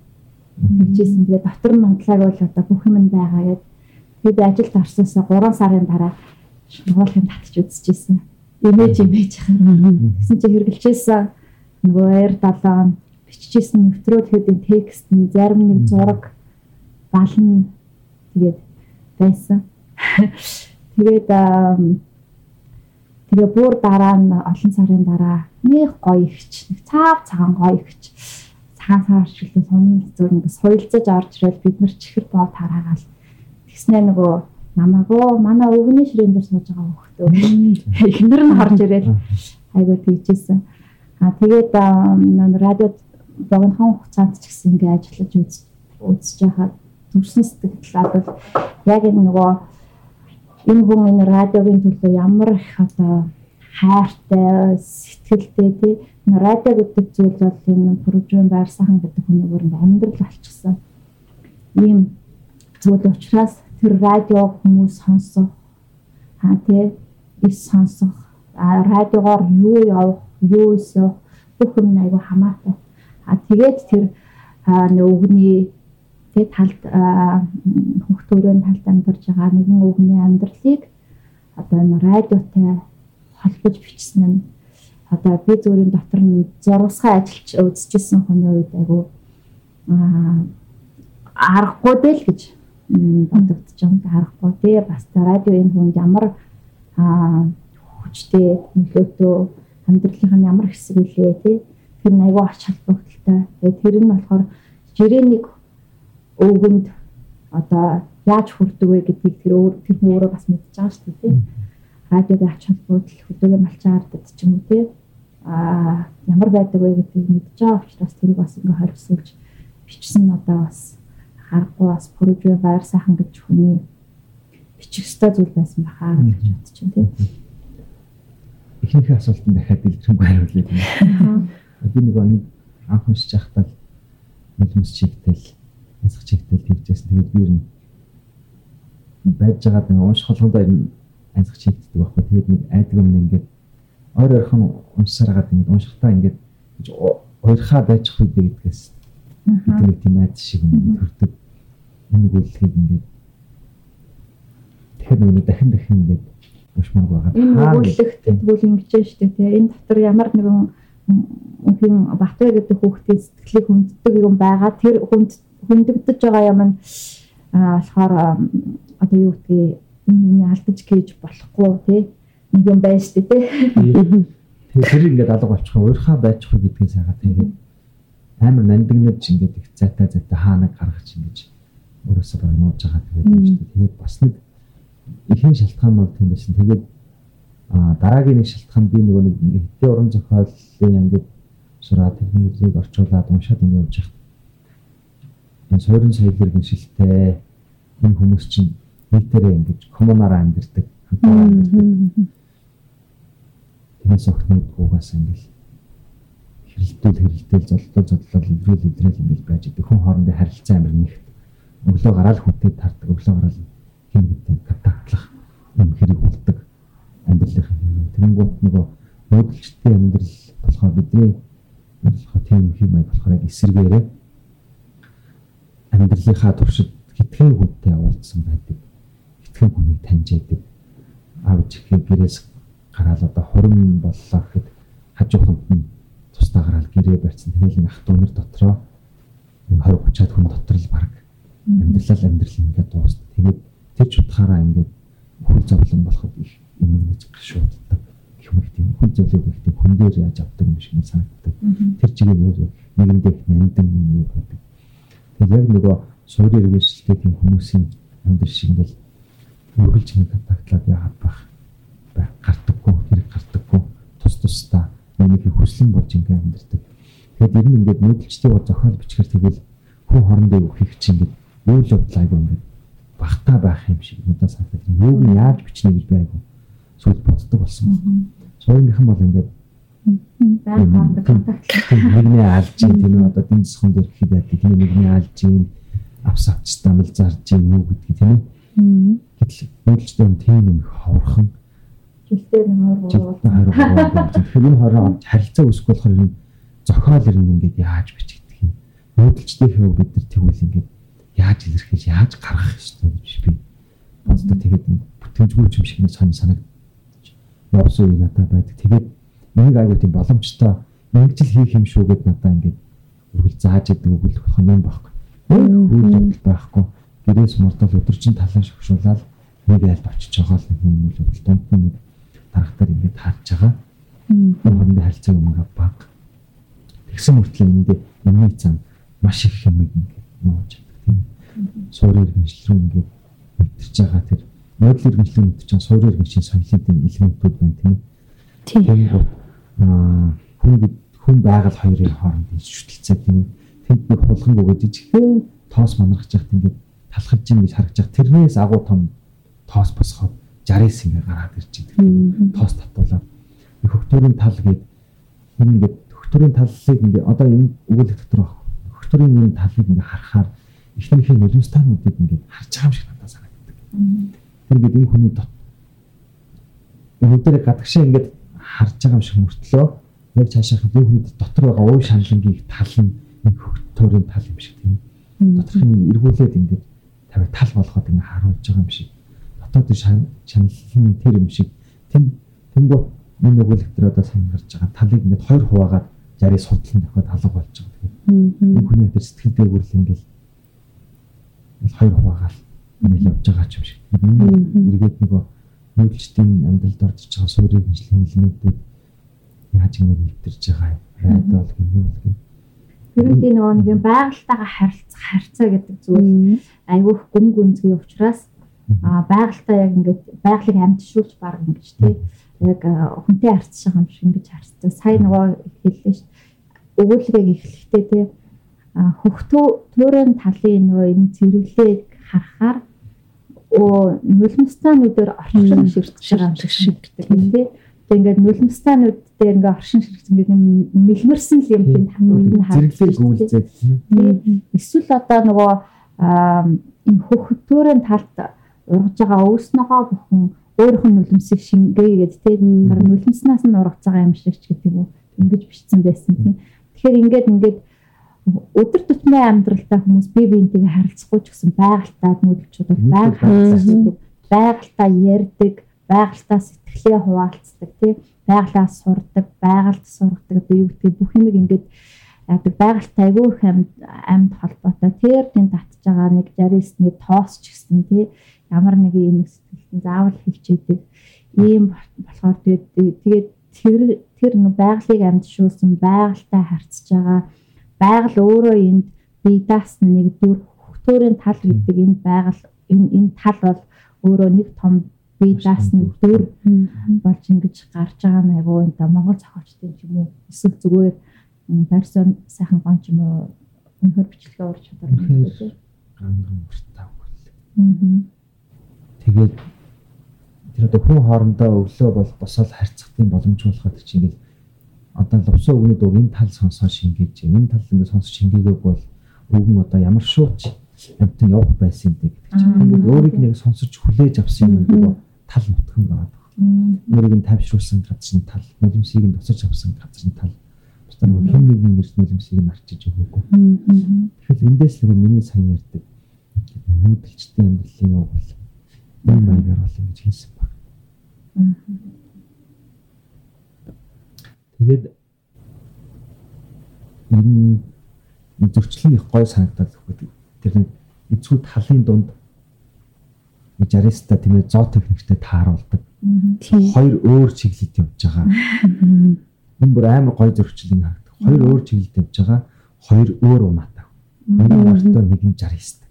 [SPEAKER 1] хэлжсэн. Тэгээ дотор нь мандлаг бол одоо бүх юм байгаа гэд. Тэгээд ажилд орсноос 3 сарын дараа нуулахын татж үзчихсэн. Имэж имэж гэсэн чи хэрэгжилжсэн. Нөгөө air 7 биччихсэн нэвтрүүлэхүүдийн текст нь зарим нэг зураг балан тэгээд байсан. Тэгээд Тэгээ бүр дараа нь олон сарын дараа нэг гоё ихч, нэг цаав цагаан гоё ихч. Цагаан сар шилэн сумын зүр ингээ соёлцож орж ирэл бид нар чихэр боо тараагаал. Тэгснэ нөгөө намаагаа манай өвгөний ширээн дээр сууж байгаа хөхтөө. Эхнэр нь харж ирэл. Айгуу тэгжсэн. А тэгээд радиод богинохон хугацаанд ч гэсэн ингээ ажиллаж үзэж байхад төрсөн сэтгэл бол яг энэ нөгөө энэ хүн энэ радиогийн төлөө ямар их одоо хайртай сэтгэлтэй тий радио гэдэг зүйл бол энэ програм байр сайхан гэдэг хүний бүр амьдрал болчихсон. Ийм зүйл учраас тэр радио хүмүүс сонсох аа тий ис сонсох радиогоор юу явах юу өсөх бүх юм айгу хамаатай. А тэгээд тэр нөгөөний тэгээд талд хөхтөрийн талд амьдарч байгаа нэгэн өвгний амьдралыг одоо энэ радиотой холбож бичсэн нь одоо би зөвөрийн дотор нь зурвасгаа ажиллаж үзчихсэн хүний үед айгу аргагүй дээ л гэж бодогдож байгаа харахгүй тий бас радио энэ хүнд ямар хүчтэй нөлөөтэй амьдралынх нь ямар хэсэг үлээ тий тэр айгу ач холбогдолтой. Тэгээ тэр нь болохоор жирээнийг өвгөнд одоо яаж хүрдэг вэ гэдгийг тэр өөр тэр өөрөө бас мэдчихэж байгаа шүү дээ. Радиогийн ач холбогдол хөдөөгийн малчаардад ч юм уу тийм. Аа ямар байдаг вэ гэдгийг мэдчихэж байгаа учраас тэрийг бас ингээ хоригсуулж бичсэн одоо бас харахгүй бас project байр сайхан гэж хүний бичих ёстой зүйл байсан бахаа гэж бодож байна тийм.
[SPEAKER 2] ихнийхээ асуултанд дахиад дэлгэрэнгүй хариулъя. Би нөгөө анх уншиж байхдаа нулимс чигтэл язх чигтэл тэгжсэн. Тэгээд би ер нь байж байгаад нэг унших болгондоо энэ язх чигтдэг байхгүй. Тэгээд нэг айдаг юм ингээд ойр ойрхон уншсаар хагаад ингээд уншихтаа ингээд уурхаа байж хуйдэ гэдгээс нэг тийм айд шиг юм төрдөг. Энэ үйлдэлийг ингээд тэгэхээр нэг дахин дахин ингээд уншмаг байгаа.
[SPEAKER 1] Энэ өгүүлэгт тэгвэл ингэж дээ тий. Энэ дотор ямар нэгэн үнхэн Батбай гэдэг хүүхдийн сэтгэлийг хүнддэг юм байгаа. Тэр хүнд хүндэгдэж байгаа юм нь болохоор одоо юу гэдгийг энэ алдаж гэж болохгүй тий. Нэг юм байж тээ тий.
[SPEAKER 2] Тэр ингээд алга болчих уурхаа байчих гэдгээс яагаад тэгээд амар нандинаж ингээд их зайтай зайтай хаанаг гаргаж ингэж өөрөөсөө баг нууж байгаа тэгээд. Тэгээд бас нэг ихэнх шалтгаан бол тийм байсан. Тэгээд дараагийн нэг шалтгаан би нөгөө нэг ингээ хитэ уран зохиолын ангид сураад техникийг орчуулад уншаад ингээ явж байгаа. Энэ суурин соёлын гиншилтэй энэ хүмүүс чинь нийтээрээ ингэж коммунаараа амьдэрдэг. Тиймээс охинууд угаас ингээл хэрэлдэл хэрэлдэл золдол зодлол идрэл идрэл ингээл байж идэг. Хүн хоорондын харилцаа амир нэгт. Өглөө гараал хүнтэй тардаг, өглөө гараал хин гэдэг контактлах юм хэрэг болдог амьдралын юм. Тэнгуут нөгөө нүүдэлчтэй амьдрал болохоор бидний болохоор тийм хэм маяг болохоор яг эсэргээрээ амьдралынхаа туршид хитгэн хүнтэй уулзсан байдаг. Хитгэн хүнийг таньж яадаг. Аав чихээ гэрээс гараад одоо хурим боллоо гэхэд хажууханд нь тусдаа гараад гэрээ барьсан. Тэгээл энэ ах トゥ нар дотроо 20 30-аад хүн дотор л баг амьдрал амьдрал ингээд дуусна. Тэгээд тэр ч утгаараа ингээд хөл зовлон болоход их юм гэж шууддаг гэх мэт тийм хөл зовлон их тийм хүн дээр яаж авдаг юм шиг санагддаг. Тэр чигээр нэгэндээ их нандин юм юу гэдэг. Тэгээд яг нөгөө суурь иргэншилтэй тийм хүмүүсийн амьдрал шиг ингээл үргэлж нэг контактлаад яагаад байх байх гардаггүй хэрэг гардаггүй тус тусдаа нэг хүслэн болж ингээм амьдэрдэг. Тэгээд ер нь ингээд нүүдэлчдийн зохиол бичгээр тэгэл хүн хоорондоо юу хийх чинь ингээд юу л явдлаа гэх юм багтаа байх юм шиг надад санагдав. Юуг нь яаж бичнэ гэж би айгу сүүл боддог болсон байна. Суурийнхын бол ингээд нэгний алж чинь тийм одоо дэн засхан дээр гэхэд яадаг тийм нэгний алж чинь авс авч дамл зарж чинь юу гэдгийг тийм үү. Гэтэл үйлчлэн тийм юм ховорхон
[SPEAKER 1] жилтэй нэг хор
[SPEAKER 2] хор. Тэгэхээр энэ хороо харилцаа үүсэх болохоор энэ зохиол ирнэ ингээд яаж бичигдэх юм. Нүүдэлчдийн хэв бид нар тэгвэл ингээд яаж илэрхийлж яаж гаргах ёстой гэж би боддог. Тэгээд бүтээмжгүй юм шиг нэг сонь санагд явсан үе надад байдаг. Тэгээд нэг аягүй тийм боломжтой ингэж л хийх юм шүү гэд надад ингээд үргэлж зааж идэг өгүүлэх болох юм байхгүй. Үйл явдал байхгүй. Гэрээс мурдал өдөржин талан шогшуулаад нэг айлд очиж байгаа л нэг юм үйл явдал дунд нь нэг дарагтаар ингээд харж байгаа. Хоорондын харилцаа юм баг. Тэгсэн мөртлөө эндээ миний цан маш их юм ингээд нууж суурь иргэншил рүү ингээд мэдэрч байгаа тэр нөөдөл иргэншлийг мэдэрч байгаа суурь иргэншлийн соёлын элементүүд байна тийм үү. Тийм аа хүн хүн байгаль хоёрын хооронд шүтэлцээ тийм үү. Тэнд нэг хулган өгөөд жижигхэн тоос манарч яхад ингээд талхаж ийн гэж харагдаж байгаа. Тэрнээс агуу том тоос босгоод 60-с ингээд гараад ирж байгаа. Тоос татуулаад хөхтөрийн тал гээд ингээд хөхтөрийн таллыг ингээд одоо энэ өгүүлэх дотор баг. Хөхтөрийн энэ талыг ингээд харахаар эхнийхээ нулимстануудыг ингээд харж байгаа юм шиг надад санагддаг. Тэр ингээд энэ хүний дот дээр гадагшаа ингээд харж байгаа юм шиг мөртлөө яг цаашаах энэ хүний дотор байгаа ууй шаналнгийн тал нь энэ хөгтөрийн тал юм шиг тийм. Доторх нь эргүүлээд ингээд тавь тал болгоод ингээд харуулж байгаа юм шиг. Дотоод шаналн тэр юм шиг. Тэм тэнгүү энэ өгүүлэх дээр одоо сайн гарч байгаа талыг ингээд хоёр хуваагаад жарыг судлан дахиад алга болж байгаа. Тэгэхээр энэ хүний тэр сэтгэл дээгүүрл ингээд хоёр хуваагаал ингээл явж байгаа ч юм шиг. Эргээд нөгөө нүүдэлчдийн амьдралд орж байгаа суурийг хэмжлэлийн элементүүд яаж ингэ нэвтэрж байгаа юм. Райд бол гин юу гин.
[SPEAKER 1] Тэрний нөгөө нэг байгальтайгаа харилцах харьцаа гэдэг зүйл айгүйх гүн гүнзгий учраас а байгальтай яг ингээд байгалыг амтшруулж баг ингэж тий яг хүнтэй байгаа юм шиг ингэж харьцдаг. Сайн нөгөө хэллээ шүү. Өгүүлбэг эхлэхдээ тий хөхтөө төөрön талын нөгөө энэ зэрэглээг харахаар оо нулимстаануудаар орчин ширтэж байгаа юм шиг гэдэг тийм тэг ингээд нулимстануудтай ингээд оршин ширхэг ингээд мэлмэрсэн л юм тийм хамт нь
[SPEAKER 2] зэрэглээ гүйлзээд
[SPEAKER 1] эсвэл одоо нөгөө энэ хөхтөрийн талд ургаж байгаа өөснөгөө бүхэн өөрийнх нь нулимсыг шингээгээд тийм нулимснаас нь ургаж байгаа юм шиг ч гэдэг юм уу. Ингэж бичсэн байсан тийм тэгэхээр ингээд ингээд өдөр тутмын амьдралдаа хүмүүс бие биентэйгээ харилцахгүй ч гэсэн байгальтаа нүүдэлчүүд бол байнга харилцдаг байгальтаа ярьдаг байгальтаа сэтгэлээ хуваалцдаг тийм байгалаа сурдаг байгальд сургадаг. Одоо юу гэдэг бүх юмыг ингээд яадаг байгальтай айгүй их амьд амьд холбоотой. Тэр тийм татж байгаа нэг жарисны тоос ч гэсэн тий. Ямар нэг юм сэтгэлтэн заавал хилчээдэг ийм болохоор тэгээд тэгээд тэр тэр нэг байгалыг амьдшуулсан байгальтай харьцаж байгаа байгаль өөрөө энд бие даасан нэг дүр хөхтөрийн тал гэдэг энэ байгаль энэ энэ тал бол өөрөө нэг том бие даасан дүр болж ингэж гарч байгаа нь айгүй энэ Монгол зохиолчдын юм уу эсвэл зүгээр барьсан сайхан гон ч юм уу өнөхөр бичлэгээ урж чадвар
[SPEAKER 2] юм тийм ганган мөртөө хөл. Тэгээд тэр одоо хүн хоорондоо өглөө бол босоод харьцахын боломж болоход чи ингээд одоо лувсан өгнөд үг энэ тал сонсоо шингээж энэ тал ингээд сонсож шингээгээгүй бол өгн одоо ямар шууч амтан явах байсан юм гэдэг чинь тэгвэл өөрийг нэг сонсож хүлээж авсан юм нөгөө тал нутхан байгаа. Өөрийг нь тайвшруулсан газар нь тал, нулимсыг нь тусаж авсан газар нь тал. Бусдаа нөгөө хэн нэгэн эрт нулимсыг нь арчиж өгөөгүй. Тэгэхээр эндээс л нөгөө миний сайн ярьдаг нүүдэлчтэй амьдралын яг бол энэ маягаар бол ингэж хийсэн баг. Тэгээд энэ зөрчлөн их гой санагдаад өгдөг. Тэр нэг эцүү талын дунд жариста тиймээ зоо техниктэй тааруулдаг. Хоёр өөр чиглэлд явж байгаа. Энэ бүр амар гой зөрчлөн харагддаг. Хоёр өөр чиглэлд явж байгаа. Хоёр өөр унаатай. Нэг мартаа нэг нь жариста.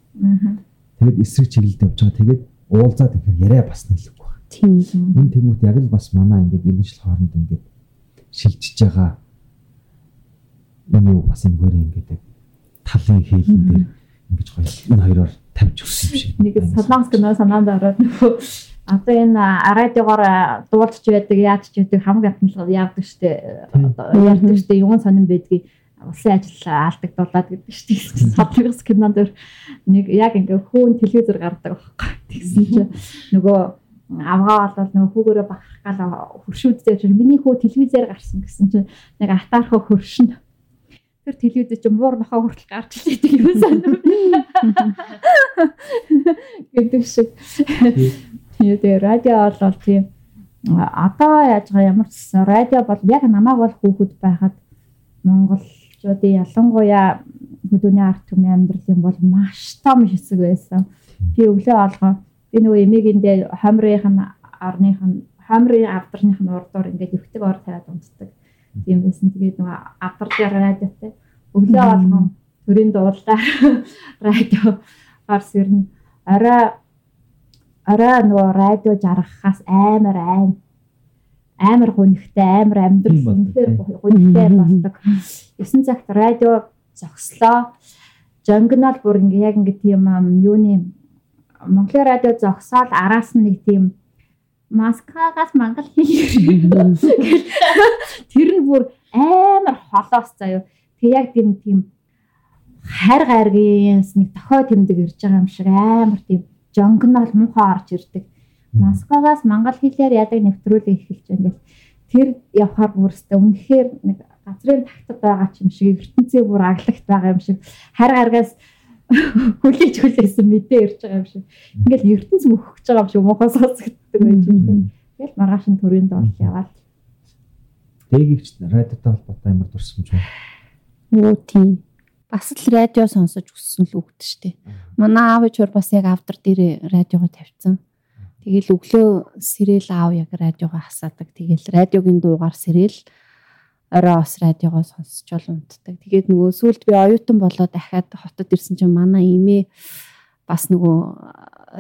[SPEAKER 2] Тэгээд эсрэг чиглэлд явж байгаа. Тэгээд уулзаад ихээр яриа бас нийлэхгүй байна. Тийм. Энэ тэмүүт яг л бас манаа ингээд иргэншил хооронд ингээд шилжиж байгаа юм уу бас ингэгээр ингээд талын хийлэн дээр ингэж гоё энэ хоёроор тавьж өгсөн юм шиг.
[SPEAKER 1] Нэг солонгос кино санаанд ороод нөгөө одоо энэ радиогоор дуулж байдаг яаж ч байдаг хамгийн амтналгад яадаг штэ ярьдаг штэ юун сонирн байдгийг улсын ажил алдагдуулаад гэдэг штэ. Солонгос кинонд нэг яг ингээ хүүн телевизээр гардаг байхгүй тэгсэн чинь нөгөө авгаа бол нөгөө хүүгээрээ бахарх гал хөршүүдтэй чинь миний хүү телевизээр гарсан гэсэн чинь нэг атаархаа хөршин тэр телевизээ чинь муур нохоо хүртэл гарч ирдэг юм санав. гэдэг шиг. Тэгээ радио бол тийм одоо яаж байгаа ямар ч радио бол яг намайг бол хүүхэд байхад монголчуудын ялангуяа хөдөөний арт түмэн амьдралын бол маш том хэсэг байсан. Би өглөө олгоо би нөгөө эмигэндээ хомрынх нь орных нь хомрын авдарных нь урдуур ингээд өвтөг ор тавиад унтдаг. Тийм байсан. Тэгээд нөгөө авдар дээр радиотай өглөө болгон төрийн дуулаар радио гарс ирнэ. Орой орой нөгөө радио жаргахаас амар айн амар гонхтой амар амьдрал үнэхээр гонхтой болдог. 9 цагт радио зогслоо. Жонгнол бүр ингээ яг ингээ тийм юуны Монголын радио зогсоол араас нь нэг тийм маскагаас мангал хийх. Тэр нь бүр амар холоос заяа. Тэг яг тийм тийм хайр гайргийнс нэг тохой тэмдэг ирж байгаа юм шиг амар тийм жонгнол муухай орж ирдэг. Маскагаас мангал хэлээр ядаг нэвтрүүлэг эхэлж байгаа. Ингээл тэр явхаар бүрстэ үнэхээр нэг газрын тагтад байгаа ч юм шиг ертөнцийн бүр аглагт байгаа юм шиг хайр гаргаас хүлээж хүлээсэн мэдээ ирж байгаа юм шиг. Ингээл ертөнц мөхөж байгаа юм шиг муухай сонсогддог байж юм. Тэгэл маргааш нь төрийн доол яваад.
[SPEAKER 2] Дээгч радиотой холбоотой ямар дурсамж байна?
[SPEAKER 5] Юу тийм. Бас л радио сонсож өссөн л үгд штэ. Манай аав ичвэр бас яг авдар дээр радиого тавьсан. Тэгэл өглөө сэрэл аав яг радиого хасаадаг. Тэгэл радиогийн дуугаар сэрэл орой ос радиогоо сонсчол унтдаг. Тэгээд нөгөө сүулт би оюутан болоод дахиад хотод ирсэн чинь манай имээ бас нөгөө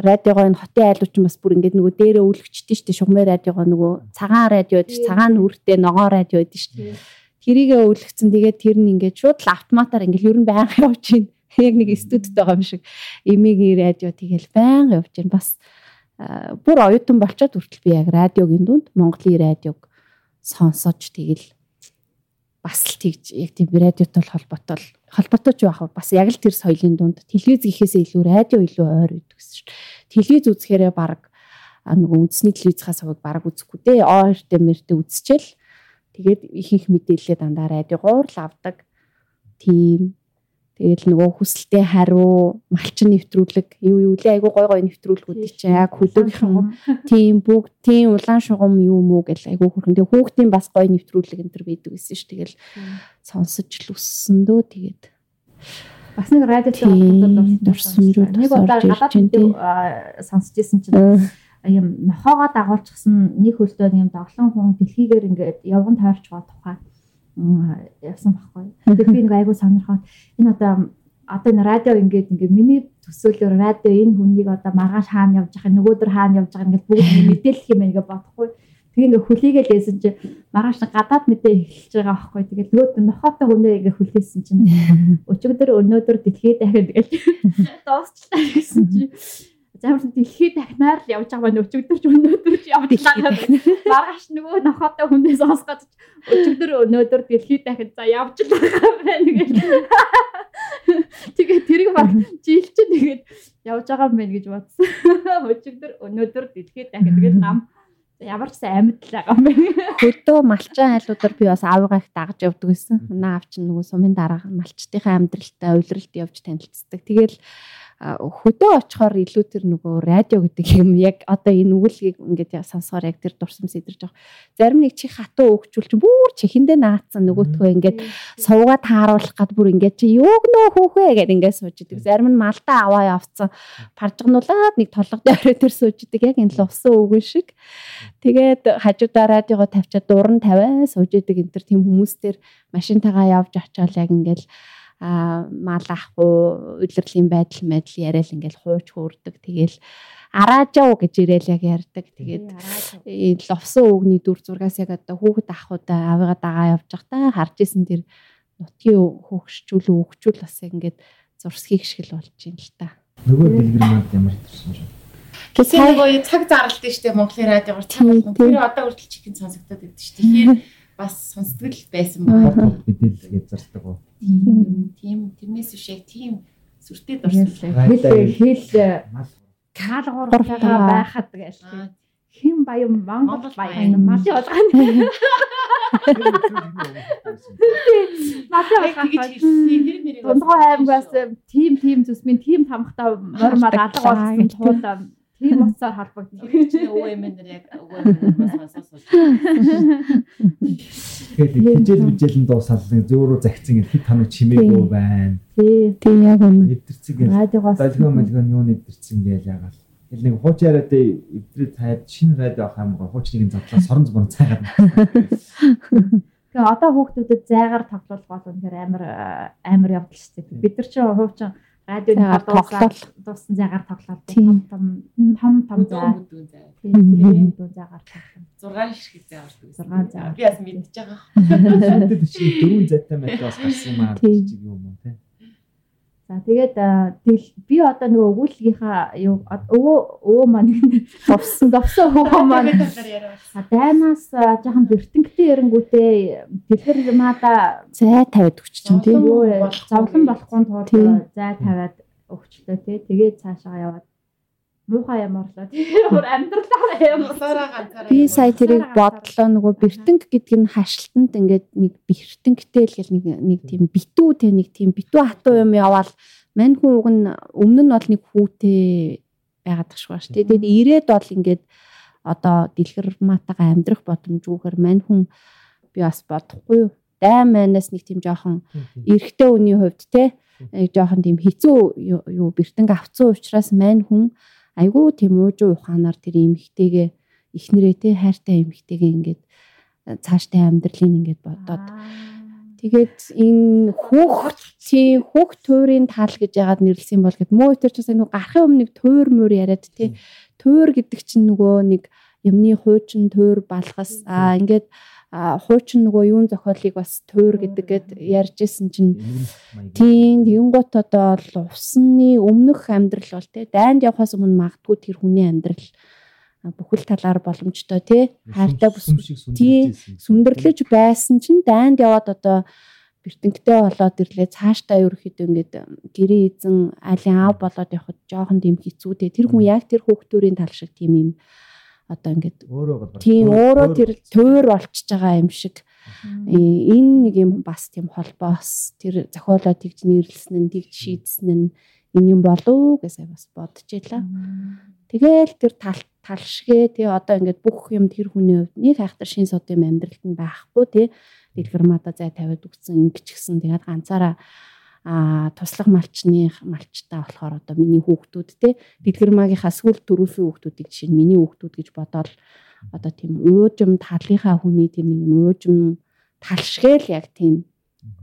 [SPEAKER 5] радиогоо энэ хотын айлуучин бас бүр ингээд нөгөө дээрээ үлгчдээ штэ шугмын радиогоо нөгөө цагаан радио гэдэг цагаан үртэй ногоон радио гэдэг штэ. Тэрийгээ үлгцэн тэгээд тэр нь ингээд шууд л автоматар ингээд ер нь байнга явж гин. Яг нэг студид байгаа юм шиг эмигийн радио тэгэл байнга явж гин. Бас бүр оюутан болчоод хүртэл би яг радиогийн дунд Монголын радиог
[SPEAKER 3] сонсож тэгэл бас л тэгж яг тийм радиотой холбоотой холбоотой ч байх бас яг л тэр соёлын дунд телевиз гэхээсээ илүү радио илүү ойр гэдэг шүү. Телевиз үзэхээрээ баг нөгөө үндэсний телевизхаас аваад баг үзэхгүй дээ. ОРТ мэртэ үзчихэл тэгээд ихэнх мэдээлэлээ дандаа радиогоор л авдаг. Тийм Тэгэл нөгөө хүсэлтэй хариу, малчин нэвтрүүлэг, юу юу лээ? Айгу гой гой нэвтрүүлгүүд чи яг хөлөөгийнхэн тийм бүгд тийм улаан шугам юу мүү гэл айгу хөрхөн. Тэг хүүхдийн бас гой нэвтрүүлэг энэ төр байдаг гэсэн ш. Тэгэл сонсож л өссөн дөө тэгээд.
[SPEAKER 1] Бас нэг радиотой
[SPEAKER 3] дурсамжууд
[SPEAKER 1] нэг удаа гадаад сонсож исэн чинь юм нохоогоо дагуулчихсан нэг хөлтөө юм доглон хүн дэлхийгээр ингээд явган тойрч байгаа тухай явсан байхгүй. Тэгээд би нэг айгуу сонирхоод энэ одоо одоо энэ радио ингээд ингээд миний төсөөлөөр радио энэ хүнийг одоо маргааш хаана явж байгаа нөгөөдөр хаана явж байгаа ингээд бүгд мэдээлэх юм ингээд бодохгүй. Тэгээ ингээд хүлээгээл лээсэн чи маргааш гадаад мэдээ эхэлж байгаа байхгүй. Тэгээд нөгөөд нохоотой хүнээ ингээд хүлээсэн чинь өчигдөр өнөөдөр дэлхийд дахиад ингээд дуусчлаа гэсэн чи замар дэлхий дахнаар л явж байгаа байна өчигдөр ч өнөөдөр ч явж байгаа. Маргааш нөгөө нохоотой хүнээс сонсгоод өчигдөр өнөөдөр дэлхий дахин за явж л байгаа байна гэж. Тэгээ тэрийг баг жил чинь тэгээд явж байгаа юм байна гэж бодсон. Өчигдөр өнөөдөр дэлхий дахин тэгээд нам ямар ч сайн амьд л байгаа юм байна.
[SPEAKER 3] Хөдөө малчин айлуудаар би бас аавыгаа их дагаж явдаг гэсэн. Наа авч нөгөө сумын дараа малчтынхаа амьдралтай уйлралт явж танилцдаг. Тэгэл хөдөө очихоор илүү тэр нөгөө радио гэдэг юм яг одоо энэ үгэлгийг ингээд сонсохоор яг тэр дурсам сэдэрж байгаа. Зарим нэг чи хатуу өгчүүл чи бүр чихэндээ наацсан нөгөөтгөө ингээд суугаад тааруулах гад бүр ингээд чи юуг нөө хөөхөө гэд ингээд сууж идэг. Зарим нь малтаа аваа явцсан паржгнуулаад нэг толгод орой тэр сууж идэг яг энэ л усан өгөн шиг. Тэгээд хажуудаа радиого тавьчаад дуран тавиа сууж идэг энэ төр тийм хүмүүс төр машинтайгаа явж очиод яг ингээд мал ахгүй удирдлагын байдал мэдл яриад ингээл хууч хөөрдөг тэгэл араажаа гэж ирээл яг ярьдаг. Тэгээд ловсон өвгний дүр зургаас яг одоо хүүхэд ахуудаа авигаа дагаа явж байхдаа харж исэн тэр нутгийн хөөгшчүүл өгчүүл бас яг ингээд зурсхийг шиг л болж байна л та.
[SPEAKER 2] Нөгөө дэлгэр манд ямар төрсөн юм.
[SPEAKER 4] Гэсэн нөгөө цаг зарлалт шүү дээ Монголын радиогоор цаг болгон. Тэр одоо хүртэл чихэн сонсогдоод байдаг шүү дээ. Тэгэхээр бас сонсдог л байсан байна.
[SPEAKER 2] Мэдээлэл зардаг уу?
[SPEAKER 4] Тийм, тэрнээс биш яг тийм сүртэй дурсан.
[SPEAKER 1] Хэл хэл калгуур байхад гэж. Хим баян Монгол баян мал. Надад тэгж хэлсэн. Дундгой аймгаас тим тим зүсмийн тим тамхтай нормал алга болсон туулаа Тийм утсаар холбогдсон.
[SPEAKER 4] Тэр чинь өвөө эмээнэр яг өвөө эмээнээс сонсож.
[SPEAKER 2] Тэгээд хижээл хижээл нь дуусаад зөөрөө загцсан хэд таныг чимээгүй байна.
[SPEAKER 3] Тий, тий яг үнэ.
[SPEAKER 2] Эвдэрцэг гэл. Далгоо малгоо юу нэвдэрсэн гээл ягаал. Тэгэл нэг хууч яриад эвдрээ таад шинэ радио авах юм гоо хуучныг задлаа сорон зурн цайгаад.
[SPEAKER 1] Тэгээ одоо хүүхдүүдэд зайгаар тоглох бол үнэхээр амар амар явдал шүү дээ. Бид нар чинь хуучин радионы тоглолт дууссан зайгаар тоглоод том том том том зай. Тийм дүү зайгаар
[SPEAKER 4] тоглоо. 6 ширхэг зай ордог.
[SPEAKER 1] 6 зай.
[SPEAKER 4] Би бас мэдчихэж байгаа.
[SPEAKER 2] Дөрвөн зайтай бас гарсан юм аа чиг юм уу те.
[SPEAKER 1] За тэгээд би одоо нөгөө өгүүлгийнхаа юу өвөө өвөө маань товсон. Товсон өвөө маань. даймаас жоохон бэртэнгтэй эрэнгүүтээ дэлгэр маада
[SPEAKER 3] зай тавиад чинь тийм
[SPEAKER 1] зовлон болохгүй. тулд зай тавиад өгчлөө тий. Тэгээд цаашаа яваад муухай ямарлаа бүр амьдралаараа ямарлаа
[SPEAKER 4] ганцаараа
[SPEAKER 3] би сая тэрийг бодлоо нөгөө бэртэнг гэдэг нь хашлтанд ингээд нэг бэртэнгтэй л гэл нэг нэг тийм битүү те нэг тийм битүү хатуу юм яваал. Мань хүн уг нь өмнө нь бол нэг хүүтэй байгаад тахшгүй шүү дээ. Тэгээд ирээд бол ингээд одоо дэлгэр матагаа амьдрах боломжгүйгээр мань хүн би бас бодохгүй дайм манаас нэг тийм жоохон эрэгтэй хүний хувьд те нэг жоохон тийм хэцүү юу бэртэнг авцсан учраас мань хүн айгүй тийм уужуу ухаанаар тэр эмхтэйгээ ихнэрээ те хайртай эмхтэйгээ ингээд э, цааштай амьдралын ингээд бодоод. Тэгээд энэ хүүхд тий хүүхд туурын тал гэж яагаад нэрлсэн бол гэд муу өтер ч бас нэг гарахын өмнө нэг туур мөр яриад тий туур гэдэг чинь нөгөө нэг юмны хуучин туур балгас. Аа ингээд хуучин нөгөө юун зохиолыг бас туур гэдэггээд ярьж исэн чинь тийм тэгэнгუთ одоо л усны өмнөх амьдрал бол те дайнд явахаас өмнө магадгүй тэр хүний амьдрал бүхэл талаар боломжтой тий хайртай бүс тий
[SPEAKER 2] сүмдэрлэж
[SPEAKER 3] байсан чинь дайнд яваад одоо бэртэнктэй болоод ирлээ. Цаашдаа ерөөхдөө ингээд гэрээ эзэн алин аав болоод явхад жоохон тийм хэцүү дээ тэр хүн яг тэр хүүхдүүрийн тал шиг тийм юм одоо ингээд
[SPEAKER 2] өөрөө бол
[SPEAKER 3] тийм өөрөө тэр туур болчихж байгаа юм шиг. Э, энэ нэг юм бас тийм холбоос тэр зохиолоо тэгж нэрлсэн нь тэгж шийдсэн нь энэ юм болов гэсэн бас бодож илаа. Тэгэл тэр тал талшгээ тий одоо ингээд бүх юм тэр хүний хувьд нэг хайхтар шин сод юм амьдралд нь байхгүй тий. Дэлгэрмада зай тавиад өгсөн ингэж гисэн тэгээд ганцаараа а туслах малчны малчтаа болохоор одоо миний хүүхдүүд те дэлгэрмаагийнхаа сүүл төрүүлсэн хүүхдүүдийг жишээ нь миний хүүхдүүд гэж бодоод одоо тийм уужим талынхаа хүний тийм нэг уужим талшгээл яг тийм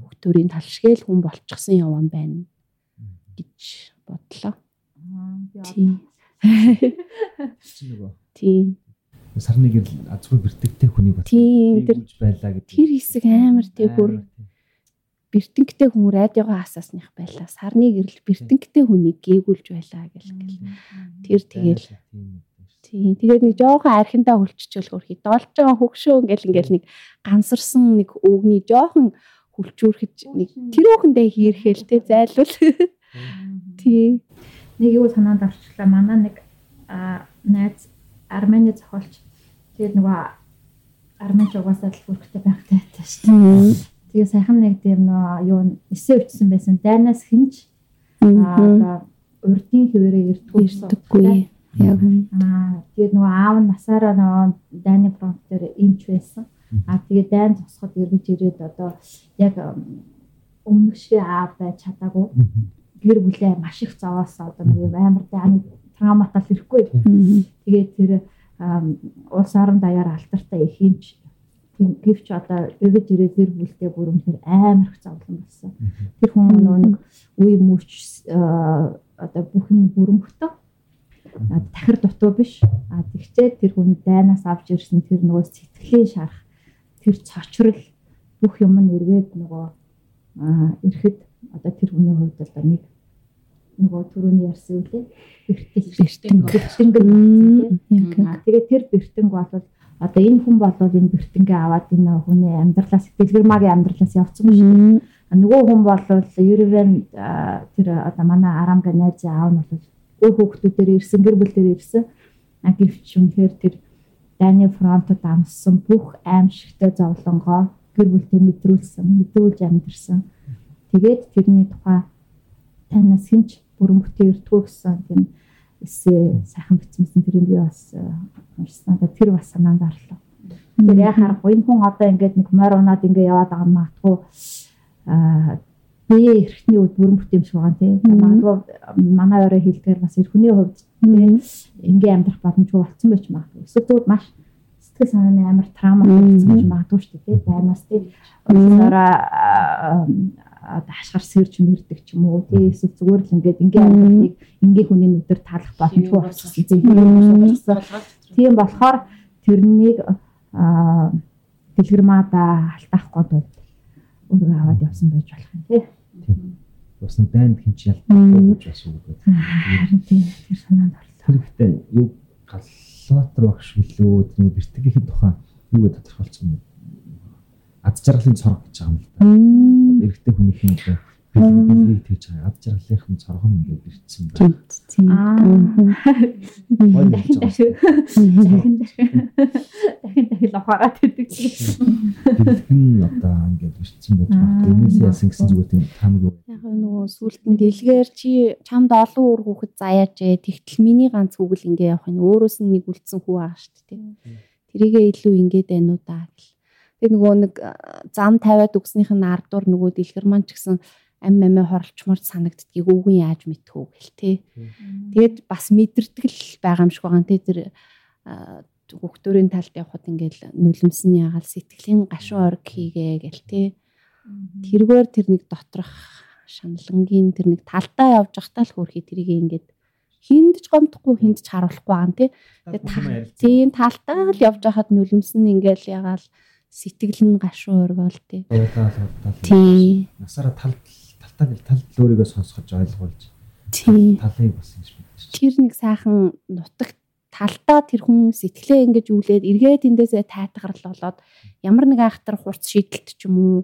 [SPEAKER 3] хөвтөрийн талшгээл хүн болчихсон яван байна гэж бодлоо. Тийм. Тийм.
[SPEAKER 2] сарны гэрэл азгүй бэртэгтэй хүний бат
[SPEAKER 3] Тийм, тэр-
[SPEAKER 2] байлаа гэдэг.
[SPEAKER 3] Тэр хэсэг амар тий бүр бэртэнктэй хүн радиогоо асаасных байлаа. Сарны гэрэл бэртэнктэй хүнийг гээгүүлж байлаа гэл гэл. Тэр тэгэл Тийм. Тэгээд нэг жоохон архиндаа хүлччихвэл хөрхий долж байгаа хөгшөө ингээл ингээл нэг гансарсан нэг өвгний жоохон хүлчүүрхэж нэг тэр үхэндээ хийрхэл те зайлвал. Тийм.
[SPEAKER 1] нэг юу санаанд орчлаа. Манай нэг найз Армени зохиолч. Тэгээд нөгөө Арменч угаасаа л бүрхтэй байхтай байсан шүү дээ. Тэгээ сайхан нэг тийм нөө юу эсээ өвчсөн байсан. Дайнаас хинж аа урдын хэвээрээ ирдгүү
[SPEAKER 3] Ирдэггүй. Яг.
[SPEAKER 1] Аа тэгээд нөгөө аав нь насаараа нөгөө дайны фронт дээр имч байсан. Аа тэгээд дайн тусахад эргэж ирээд одоо яг өмнөх шиг аав байж чадаагүй. Гэр бүлээ маш их зовоос одоо нэг юм амар дайны травматал ирэхгүй. Тэгээд тэр улс орон даяар алтартай их тийм гэвч одоо эргэж ирээд гэр бүлтэй бүрэмхээр амар их зовлон болсон. Тэр хүн нөгөө нэг үе мөч аа, одоо бүх юм бүрэмхтөө тахир дутуу биш. А тэгчээ тэр хүн дайнаас авч ирсэн тэр нөгөө сэтгэлийн шарах тэр цочрол бүх юм нь эргээд нөгөө эрэхэд одоо тэр хүний хувьд одоо нэг нөгөө түрүүний ярьсан үлээ.
[SPEAKER 3] Яг
[SPEAKER 1] А тэгээд тэр бэртэнг бол одоо энэ хүн бол энэ бэртэнгээ аваад энэ хүний амьдралаас дэлгэрмаагийн амьдралаас явцсан юм шиг. Нөгөө хүн бол ерөвэн тэр одоо манай арамга найз аав нь бол өөр хүүхдүүдээр ирсэн гэр бүл дээр ирсэн. А гэвч үнэхээр тэр дайны фронтод амссан бүх аимшигтай зовлонгоо гэр бүлтэй мэдрүүлсэн, мэдрүүлж амьдэрсэн. Тэгээд тэрний тухай танаас хинч бүрэн бүтээн өртгөө гэсэн тийм эсээ сайхан бичсэн тэрийг би бас э, уншсан. Тэр бас санаанд орлоо. Тэр яа харахгүй энэ хүн одоо ингээд нэг морь унаад ингээд яваад байгаа юм магадгүй аа бие эрхтний үед бүрэн бүтээмж байгаа тийм. Магадгүй манай орой хэлдгээр бас эрхний хувьд тийм ингээд амьдрах боломжгүй болцсон байж магадгүй. Эсвэл тэгвэл маш сэтгэл санааны амар травма болсон гэж магадгүй шүү дээ. Даймаас тийм өөрөөрөө одоо хашгир сэрж мөрдөг ч юм уу? Тий эсвэл зүгээр л ингээд ингээ амьдралыг ингээ хүний нүдээр талах боломжгүй болчихсон тийм тийм болохоор тэрнийг аа дэлгэрмаада алтаахгүй тул өөрөө аваад явсан байж болох юм тий.
[SPEAKER 2] Бас нэг дайнд хинч ялдаггүй гэж бас үг гэдэг.
[SPEAKER 1] харин тийм тэр санаанд орлоо
[SPEAKER 2] Тэр ихтэй юу галлатер багш билүү тэр нэг бэртгэхийн тухай юу гэж тодорхойлцсон юм. Ад жаргалын цорог гэж байгаа юм л да. Эрэгтэй хүнийхэн одоо билгийг тэгж байгаа. Ад жаргалынхын цорог нь ингээд бэрчсэн байна. Гой нэг
[SPEAKER 1] дахин дахин дахин дахин лохораад идэг
[SPEAKER 2] Бэлгэн одоо ингээд бэрчсэн байж байгаа. Тэрнээс яасан гэсэн зүгээр тийм тамиг юу.
[SPEAKER 3] Яг нөгөө сүулт нь дэлгээр чи чамд олон өөр хүүхэд заяач ээ. Тэгтэл миний ганц хүүгэл ингээ явах нь өөрөөс нь нэг үлдсэн хүү байгаа шүү дээ. Тэрийгээ илүү ингээд байна уу даа гэл. Тэгээ нөгөө нэг зам тавиад өгснийх нь ардуур нөгөө дэлгэр маань ч гэсэн ам амиа хорлчмор санагддгийг өвгөн яаж мэдхүү гэл те. Тэгээд бас мэдэрдэг л байгаа юм шиг байгаа те тэр а, хүүхдөрийн талд явхад ингээл нулимсэн ягаал сэтгэлийн гашуун орг хийгээ гэл те. тэргээр тэр нэг доторх шаналнгийн тэр нэг талдаа явж байхдаа л хөөрхий тэрийг ингээд хинд ч гомдохгүй хинд ч харуулахгүй байгаа. Тэгээд та- тийм талтаа л явж байхад нүлэмсэн ингээл ягаал сэтгэл нь гашуун өргөөл тий. Тий.
[SPEAKER 2] Насаараа тал талтаа гэл тал өөрийгөө сонсгож ойлгуулж
[SPEAKER 3] Тий.
[SPEAKER 2] талыг бас ингэж мэдчих.
[SPEAKER 3] Тэр нэг сайхан нутагт талтаа тэр хүн сэтгэлээ ингэж үлээд эргээд эндээсээ тайтгарл болоод ямар нэг айхтар хурц шийдэлт ч юм уу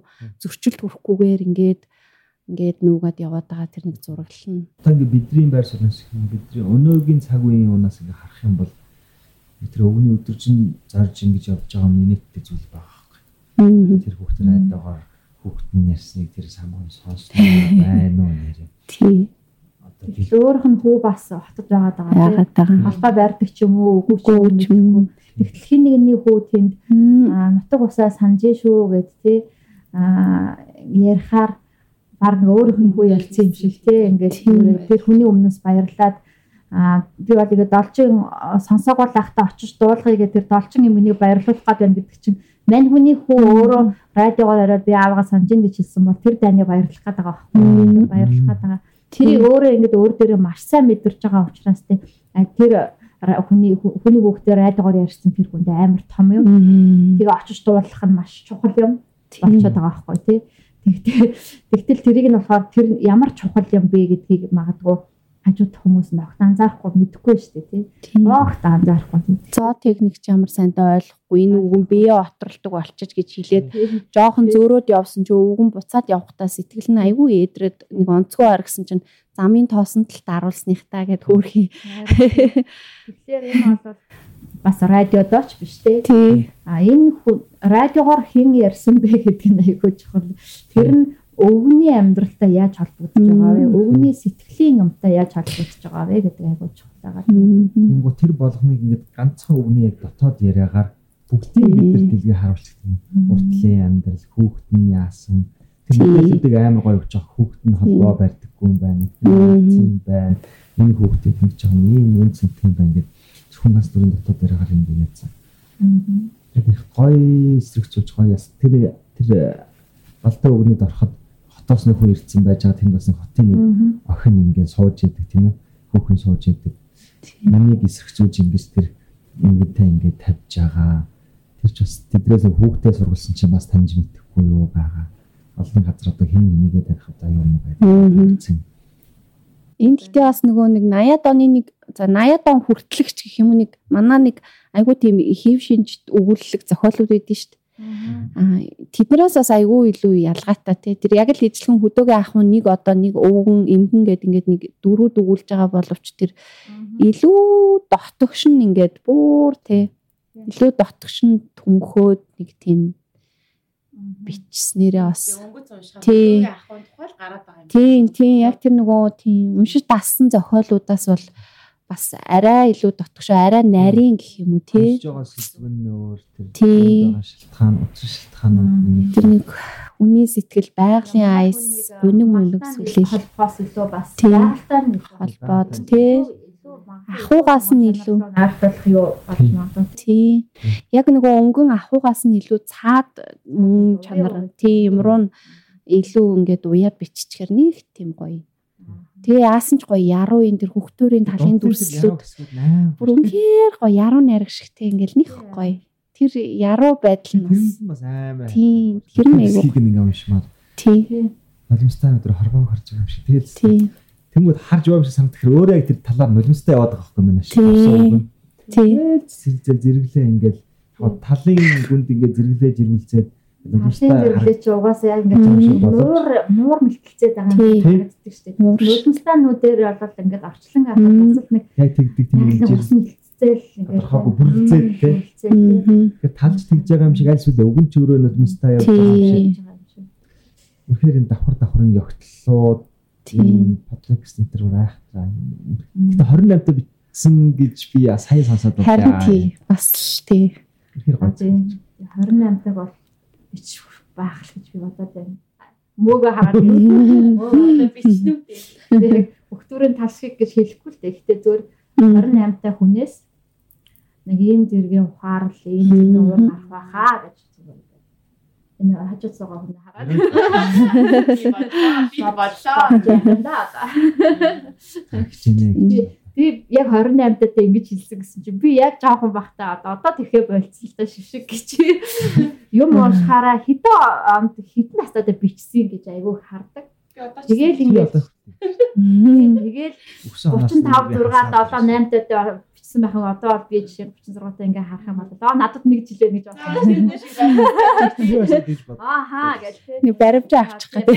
[SPEAKER 3] зөрчилд хүрэхгүйгээр ингээд ингээд нүүгээд яваад байгаа тэр нэг зураглал нь.
[SPEAKER 2] Одоо ингээд бидний байр суурьнаас бидний өнөөгийн цаг үеийн унаас ингээд харах юм бол тэр өвгний өдөржин зарж ингэж явж байгаа юм нийттэй зүйл байгаа Тэр хүүхдэр айдагаар хүүхд нь ярьсныг тэр самгын сонсно байна уу нэрээ.
[SPEAKER 3] Тий.
[SPEAKER 2] Одоо
[SPEAKER 1] Өөрөх нь хүү бас хотод байгаад байгаа. Холбоо байрдаг ч юм уу, үгүй ч
[SPEAKER 3] юм уу.
[SPEAKER 1] Тэгтлхийн нэгний хүү тэнд аа нутаг усаа санджээ шүү гэд тий аа ярихаар баг нэг өөрийнх нь хүү ярьсан юм шиг тий ингээд тэр хүний өмнөөс баярлаад аа би бол ингээд должин сонсоогоор лахта очиж дуулгая гэдэг тэр должин юмнийг баярлуулах гад байна гэдэг чинь мань хүний хүү өөрөө радиогоор ороод би аавгаа санаж ин гэж хэлсэн бол тэр дайныг баярлах гээд байгаа байхгүй баярлах гээд байгаа. Тэрийг өөрөө ингээд өөр дээрээ маш сайн мэдэрч байгаа учраас тий тэр хүний хүний хүүхдээ радиогоор ярьсан тэр хүнд амар том юм. Тэгээ очиж дуулах нь маш чухал юм. Болчиход байгаа байхгүй тий. Тэгтэл тэгтэл тэрийг нь болохоор тэр ямар чухал юм бэ гэдгийг магадгүй хажууд хүмүүс нь огт анзаарахгүй мэдэхгүй шүү дээ тий. Огт анзаарахгүй.
[SPEAKER 3] Зоо техник ч ямар сайнтай ойлгохгүй энэ үгэн бие отролдог болчих гэж хэлээд жоохон зөөрөөд явсан чи өвгөн буцаад явахдаа сэтгэл нь айгүй ээдрээд нэг онцгой ор гэсэн чинь замын тоосон талд аруулсныхтаа гэд хөөрхий.
[SPEAKER 1] Тэгэхээр энэ бол бас радиодооч биш.
[SPEAKER 3] Тий.
[SPEAKER 1] А энэ радиогоор хэн ярьсан бэ гэдэг нь айгүй чухал. Тэр нь өвгөний амьдралтай яаж холбогдож байгаа вэ? Өвгөний сэтгэлийн юмтай яаж холбогдож байгаа вэ гэдэг айгүй чухал байгаа.
[SPEAKER 2] Тэнгүү тэр болгоныг ингээд ганцхан өвгний яг дотоод яриагаар бүгдийг бид нар дэлгээ харуулчих юм. Уртлын амьдрал, хүүхэд нь яасан. Тэр мэдээлүүдийг амар гоё өгч байгаа. Хүүхэд нь холбоо барьдаггүй юм байна. Тийм байна. Энэ хүүхдийг нэг жоохон ийм үнцэнтэй юм байна гэдэг хүн бас дүрийн дотоод яриагаар юм би яцсан. Тэр их гоё эсрэг зүүж гоё яс. Тэр тэр балтай өвгөнд ороход хотоос нэг хүн ирсэн байж байгаа тэнд бас хотын нэг охин ингээд сууж идэг тийм ээ. Хүүхэн сууж идэг. Эсрэг зүүж ингэж тэр ингэдтэй ингээд тавьж байгаа. Тэр ч бас тэдрээс хүүхдээ сургалсан чинь бас таньж мэдэхгүй юу байгаа. Олон газар одоо хэн энийгээ тавих одоо юм байдаг.
[SPEAKER 3] Энд гэхдээ бас нөгөө нэг 80-аад оны нэг за 80-аад он хүртэлгч гэх юм уу нэг манаа нэг айгүй тийм хэв шинж өгүүлэлэг зохиолууд байдсан шүү дээ. Тэднээс бас айгүй илүү ялгаатай тий. Тэр яг л эзлэн хөдөөгөө ах хүн нэг одоо нэг өвгөн эмгэн гэд ингээд нэг дөрүүд өгүүлж байгаа боловч тэр илүү дотгошин ингээд бүр тий. Илүү дотгошин түнхөөд нэг тийм бичснээрээ бас тий
[SPEAKER 4] ахын тухай л гараад байгаа юм.
[SPEAKER 3] Тийм тийм яг тэр нөгөө тийм уншиж дассан зохиолуудаас бол бас арай илүү дотгошоо арай нарийн гэх юм уу тий.
[SPEAKER 2] Хийж байгаа нь өөр тэр
[SPEAKER 3] Тий.
[SPEAKER 2] шилтгаан утас шилтгаанууд
[SPEAKER 3] Тэр нэг үний сэтгэл байгалийн айс гүнэг мөнөг сүлээ
[SPEAKER 1] холбоос илүү бас
[SPEAKER 3] Тийм.
[SPEAKER 1] байгальтай нь
[SPEAKER 3] холбоод тий Ахуугаас нь илүү.
[SPEAKER 1] наартах юу болж магадгүй.
[SPEAKER 3] тий. Яг нөгөө өнгөн ахуугаас нь илүү цаад мөн чанар тийм руу нь илүү ингээд уяад биччихэр нэг тийм гоё. Тэгээ яасан ч гоё яруу энэ тэр хөхтөрийн талын дүрслэлүүд бүр үнэхээр гоё яруу найраг шигтэй ингээл них гоё. Тэр яруу байдал нь бас
[SPEAKER 2] аймаа.
[SPEAKER 3] тийм тэр нэг
[SPEAKER 2] Хийг нэг юм шмаар.
[SPEAKER 3] тий
[SPEAKER 2] Нулимстай өдөр хорвоо харж байгаа юм шиг. Тэгэл
[SPEAKER 3] тий
[SPEAKER 2] тэнгууд харж байгаа юм шиг санагдах хэрэг өөрөө яг тэр талаар нулимстай яваад байгаа байхгүй юм байна.
[SPEAKER 3] тий
[SPEAKER 2] Сэлзэл зэрэглээ ингээл талын гүнд ингээд зэрэглээ жиргэлцээд Нулимстай
[SPEAKER 1] дэрлээ чи угаасаа яг ингээд муур муур мэлтэлцээд байгаа юм харагддаг шүү дээ.
[SPEAKER 3] Муур.
[SPEAKER 1] Нөлмсланүүдээр бол ингээд орчлон авах бас нэг
[SPEAKER 2] яг тэгдэг тийм
[SPEAKER 1] яг л
[SPEAKER 2] жир.
[SPEAKER 1] ус мэлтцээл ингээд
[SPEAKER 2] Тодорхойгүй бүрлцээд, тий.
[SPEAKER 1] бүрлцээд, тий.
[SPEAKER 3] мгм
[SPEAKER 2] Тэгэхээр талж тэгж байгаа юм шиг аль эсвэл өвгөн чөөрөө нулимстай явж байгаа юм шиг. Үнэхээр энэ давхар давхрын ёгтлууд
[SPEAKER 3] тий
[SPEAKER 2] подкаст энэ төр айхтаа. Гэтэ 28-нд бичсэн гэж би сайн сонсоод байна.
[SPEAKER 3] харин тий бас л тий
[SPEAKER 2] Үнэхээр гоё.
[SPEAKER 1] Тийм. 28-аг бол бич байх л гэж би бодоод байна. Мөөгө хараад мөөгө бичнэ үү. Тэгээ өгтүүрийн талшиг гэж хэлэхгүй л дээ. Гэтэ зөвөр 28-тай хүнээс нэг ийм зэргийн ухаарл, ийм зэргийн уур гарах байхаа гэж зүгээр. Энэ хажууд суугаа хүн хараад.
[SPEAKER 4] Би бодлоо.
[SPEAKER 2] Хичээнэ.
[SPEAKER 1] Би яг 28-тай ингэж хэлсэн гэсэн чинь би яг жоохон бахтаа одоо одоо тэхээ болцсон л та шившиг гэж. Юм уушхаараа хитэ амт хитэн настадаа бичсэн гэж айгүй хардаг. Тэгээл ингээд тэгээл
[SPEAKER 2] Өсөн
[SPEAKER 1] 35 6 7 8 тад бичсэн бичсэн байх нь одоо бол би жишээ 36 таа ингээ харах юм бол аа надад нэг жилээ гэж бодлоо. Ааха гэж
[SPEAKER 3] Нэг баримж авчих гэдэг.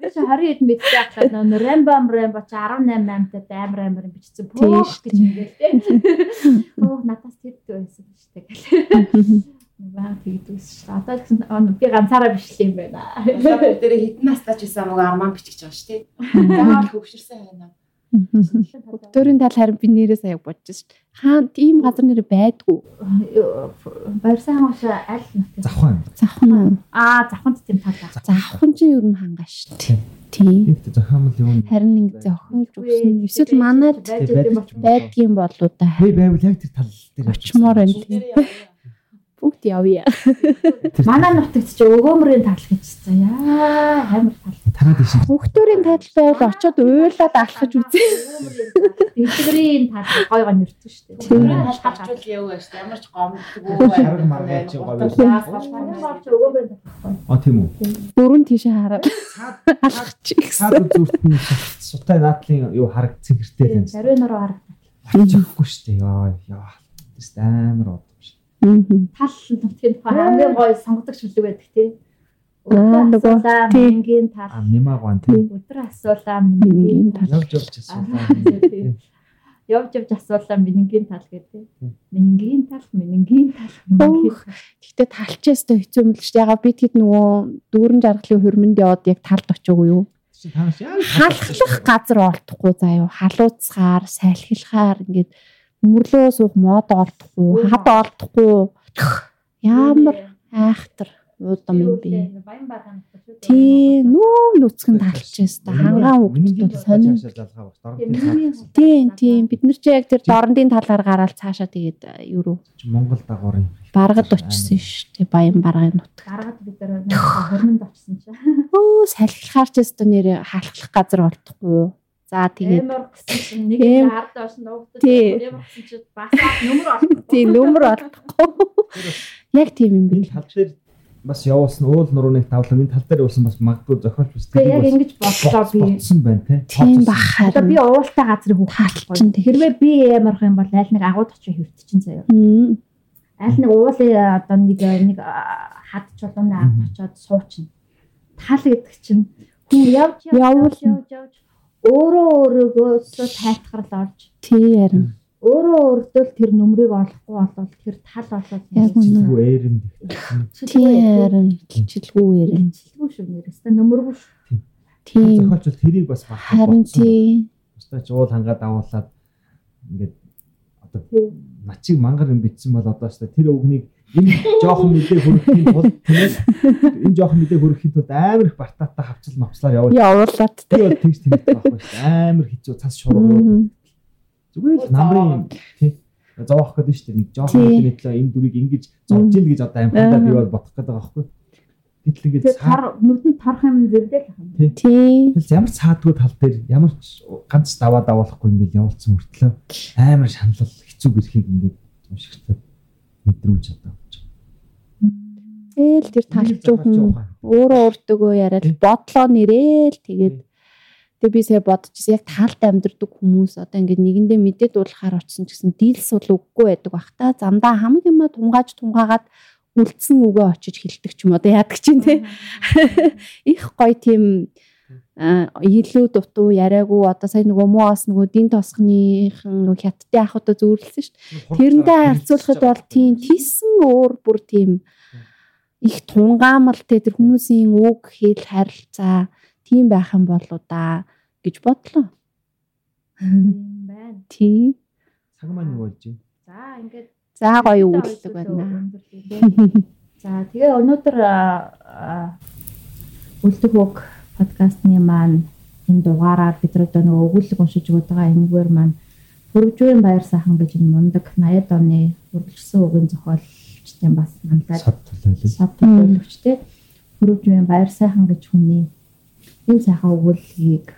[SPEAKER 1] Би чи 20 хэд мэдтэй ахлаа нөө Рамбам Рамбо чи 18 8-тад амар амар бичсэн пүүх гэж ингээл те. Оо надаас тэгдэг байсан шүү дээ гэл. Баа тэгдэгс шүү. Одоо гэсэн би ганцаараа бишлээ юм байна.
[SPEAKER 4] Одоо дээр хитэн настаа ч гэсэн амгаа арман бичих гэж байгаа шүү дээ. Заавал хөвшөрсөн байна.
[SPEAKER 3] Өдөрийн тал харин би нэрээ сая бодож шүү. Хаан тийм газар нэр байдгүй.
[SPEAKER 1] Барьсан хош аль нутаг.
[SPEAKER 2] Завхан.
[SPEAKER 3] Завхан.
[SPEAKER 1] Аа завханд тийм талаа.
[SPEAKER 3] Завхан чинь ер нь хангаш шүү. Тийм.
[SPEAKER 2] Ихтэй зохиомл юм.
[SPEAKER 3] Харин ингэ зохиолж өгсөн. Эсвэл манайд байдгийн болоо да.
[SPEAKER 2] Хэй байвал яг тэр тал дээр
[SPEAKER 3] Очмоор байна тийм. Бүгд явъя.
[SPEAKER 1] Манай нутагт чи өгөөмрийн тал гэжсэн. Яа амар тал.
[SPEAKER 2] Танаад ишин.
[SPEAKER 3] Хүүхдүүрийн тал байвал очиод уйлаад алхаж үзье.
[SPEAKER 1] Дэлгэрийн тал гой гой нэрсэн шүү дээ.
[SPEAKER 3] Тийм.
[SPEAKER 4] Хавчул яв байж ямар ч гомддгүй
[SPEAKER 2] Хараг маргаа чи гоё
[SPEAKER 1] өгөөмрийн тал.
[SPEAKER 2] А тийм үү.
[SPEAKER 3] Дөрөв тийшээ хараад алхаж
[SPEAKER 2] цаад зүрт нь сутай наадлын юу хараг цэгэртэй байна.
[SPEAKER 1] Зариу нуруу харагдав.
[SPEAKER 2] Чихгүй шүү дээ. Яа яа. Тэс амар од.
[SPEAKER 1] Тал нутгийн тухай хамгийн гоё сонгодог шүлэг байдаг тий.
[SPEAKER 3] Аа, нөгөө,
[SPEAKER 1] асуулаа
[SPEAKER 3] тий.
[SPEAKER 1] мингийн тал.
[SPEAKER 2] А нэмаагаан тийм.
[SPEAKER 1] Өдөр асуулаа Мингийн тал.
[SPEAKER 2] Явж явж асуулаа.
[SPEAKER 1] тий. Явж явж асуулаа мингийн тал гэдэг. Мингийн тал, мингийн тал.
[SPEAKER 3] Гэхдээ талчаас та хэцүү юм л шүү дээ. Ягаад би тэгэд нөгөө дүүрэн жаргалын хөрмөнд яваад яг талд очоогүй юу? Халахлах газар олдохгүй заа юу. Халууцгаар, салхилахаар ингээд өмрлөө суух мод олдохгүй, хад олдохгүй. Ямар айхтар уудам юм бэ? Тий, нүүм нүцгэн талчээс та хангаан бол сонин. Тийм, тийм. Бид нар ч яг тэр дорндын талаар гараад цаашаа тэгээд юу руу
[SPEAKER 2] Монгол дагуурын
[SPEAKER 3] баргад очсон шүү дээ. Баян баргын нут.
[SPEAKER 1] Гаргаад бид нар хөрмөнд очсон чинь.
[SPEAKER 3] Өө салхилахаар ч өстө нэр халахлах газар олдохгүй. За тэгээд
[SPEAKER 1] нэг ард ошин нуугдаж эмэр гэсэн чинь бас нөмөр олсон.
[SPEAKER 3] тийм нөмөр олдохгүй. Яг тийм юм бэл.
[SPEAKER 2] тал дээр бас явуулсан уул нурууны тавлан энэ тал дээр явуулсан бас магадгүй зохиолч бас
[SPEAKER 1] Тэгээ яг ингэж бодлоо би.
[SPEAKER 2] бодсон байна те.
[SPEAKER 3] Тийм бах
[SPEAKER 1] Одоо би уултай газрыг
[SPEAKER 3] тэгэхээр
[SPEAKER 1] Хэрвээ би ямарх юм бол аль нэг агууд очиж хөвтчин заяа. Аль нэг уулын одоо нэг нэг а, хад чулууны ард очиод суучна. Тал гэдэг чинь хүн явж явж явж явж өөрөө өөрөөгөөсөө тайтгарл олж
[SPEAKER 3] Тий харин.
[SPEAKER 1] өөрөө өөртөө тэр нүмрийг олохгүй болвол тэр тал болоод
[SPEAKER 3] Яг үнэ.
[SPEAKER 2] Эрэм
[SPEAKER 3] Тий харин хилчилгүй ярин.
[SPEAKER 1] Чилгүй шүү нэрээсээ нүмергүй шүү.
[SPEAKER 3] Тийм.
[SPEAKER 2] зохиолч бол тэрийг бас баг.
[SPEAKER 3] Харин тий.
[SPEAKER 2] Бусдаа ч уул хангаа давуулаад ингээд одоо
[SPEAKER 1] Тий.
[SPEAKER 2] начиг мангар юм битсэн бол одоо ч тэр өвгнийг энэ жоохон мэдээ хөрөхийн тулд тийм энэ жоохон мэдээ хөрөхийн тулд амар их бартаатай хавцал мавцлаар явуул.
[SPEAKER 3] Явуулаад
[SPEAKER 2] Тэр бол тэгж тэмдэг байхгүй шүү. Амар хэцүү цас шургуу.
[SPEAKER 3] Мгм.
[SPEAKER 2] Зүгээр л намрын тий зовоох гэдэг шүү дээ. Нэг жоохон нэтлээ энэ дүрийг ингэж зовж ил гэж одоо амхандаа би бол бодох гэдэг байгаа байхгүй. Гэтэл ингэж
[SPEAKER 1] тар нүдэнд тарах юм зэрдэл ах юм.
[SPEAKER 3] Тий.
[SPEAKER 2] Тэгэл ямар цаадгүй тал дээр ямар ч ганц даваа давуулахгүй ингээд явуулсан мөртлөө амар шаналл хэцүү гэрхийг ингээд уншигчдад мэдрүүлж одоо.
[SPEAKER 3] Тэгэл тэр талч хүн өөрөө өөртөөгөө яриад бодлоо нэрэл тэгээд тэгээ би сая бодчихсон яг талд амьдрдаг хүмүүс одоо ингээд нэгэндээ мэдээд дуулахаар очсон ч гэсэн дийлс бол үггүй байдаг бах та. Замдаа хамаг юма тунгааж тунгаагаад үлдсэн үгээ очиж хилдэг ч юм одоо яадаг чинь те. Их гоё тийм илүү дутуу яриаггүй одоо сая нөгөө муу бас нөгөө дин тосхныхан нөгөө хятадын ахуйтай зөөрлсөн шүү дээ. Тэрнтэй харьцуулахад бол тийм тийсэн өөр бүр тийм их тунгаамал те тэр хүмүүсийн үг хэл харилцаа тийм байх юм болоо да гэж бодлоо.
[SPEAKER 1] Байна.
[SPEAKER 3] Тий.
[SPEAKER 2] цаг маань юу болж байна?
[SPEAKER 1] За ингээд
[SPEAKER 3] За гоё өгүүлэлэг байна.
[SPEAKER 1] За тэгээ өнөөдөр үлдэх үг подкастны маань энэ дугаараар бид одоо нөгөө өгүүлэг уншиж өгöd байгаа энэгээр маань Хөрвжүүрийн баяр сайхан гэж энэ мундаг 80-ад оны үргэлжлсэн үгийн зохиолчдын бас манлаад
[SPEAKER 2] Сад төлөөлөл.
[SPEAKER 1] сад төлөвлөгчтэй Хөрвжүүрийн баяр сайхан гэж хүний энэ сайхан өгүүлгийг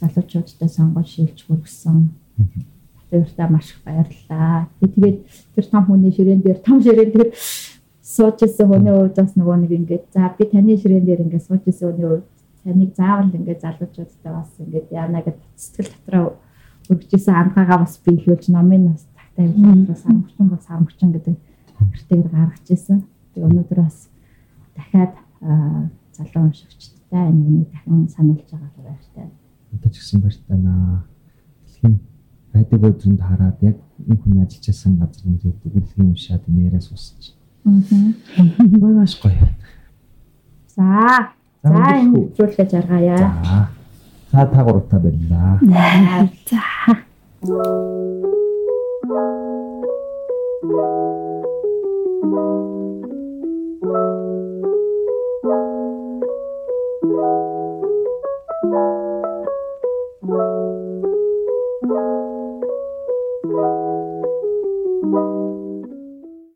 [SPEAKER 1] залуучуудтай сонгож шилж хүргэсэн. Тэртээ маш их баярлалаа. Тэгээд тэр том хүний ширээн дээр том ширээн дээр сууж исэн хүний хувьд бас нөгөө нэг ингээд за би таны ширээн дээр ингээд сууж исэн хүний хувьд таныг заавал ингээд залуучуудтай бас ингээд яана гэдэг сэтгэл дотроо өргөжсэн амгаагаа бас биелүүлж намын бас тагтай бас сармчин бол сармчин гэдэг эртээр гаргаж ирсэн. Тэгээ өнөөдөр бас дахиад залуу уншигчдтай энэ үнийг дахин сануулж байгаа баяртай.
[SPEAKER 2] Одоо ч гэсэн баяртай наа. Дэлхийн байдаг өдрөнд хараад яг энэ хүн ажиллаж байсан газар нэрийг дүгэлгийн уншаад нээрээ сусч. Аа. Багаш гоё.
[SPEAKER 1] За. За энэ зүйлгээ жаргаая.
[SPEAKER 2] За. За та гуравтаа байлаа.
[SPEAKER 1] За. Thank you.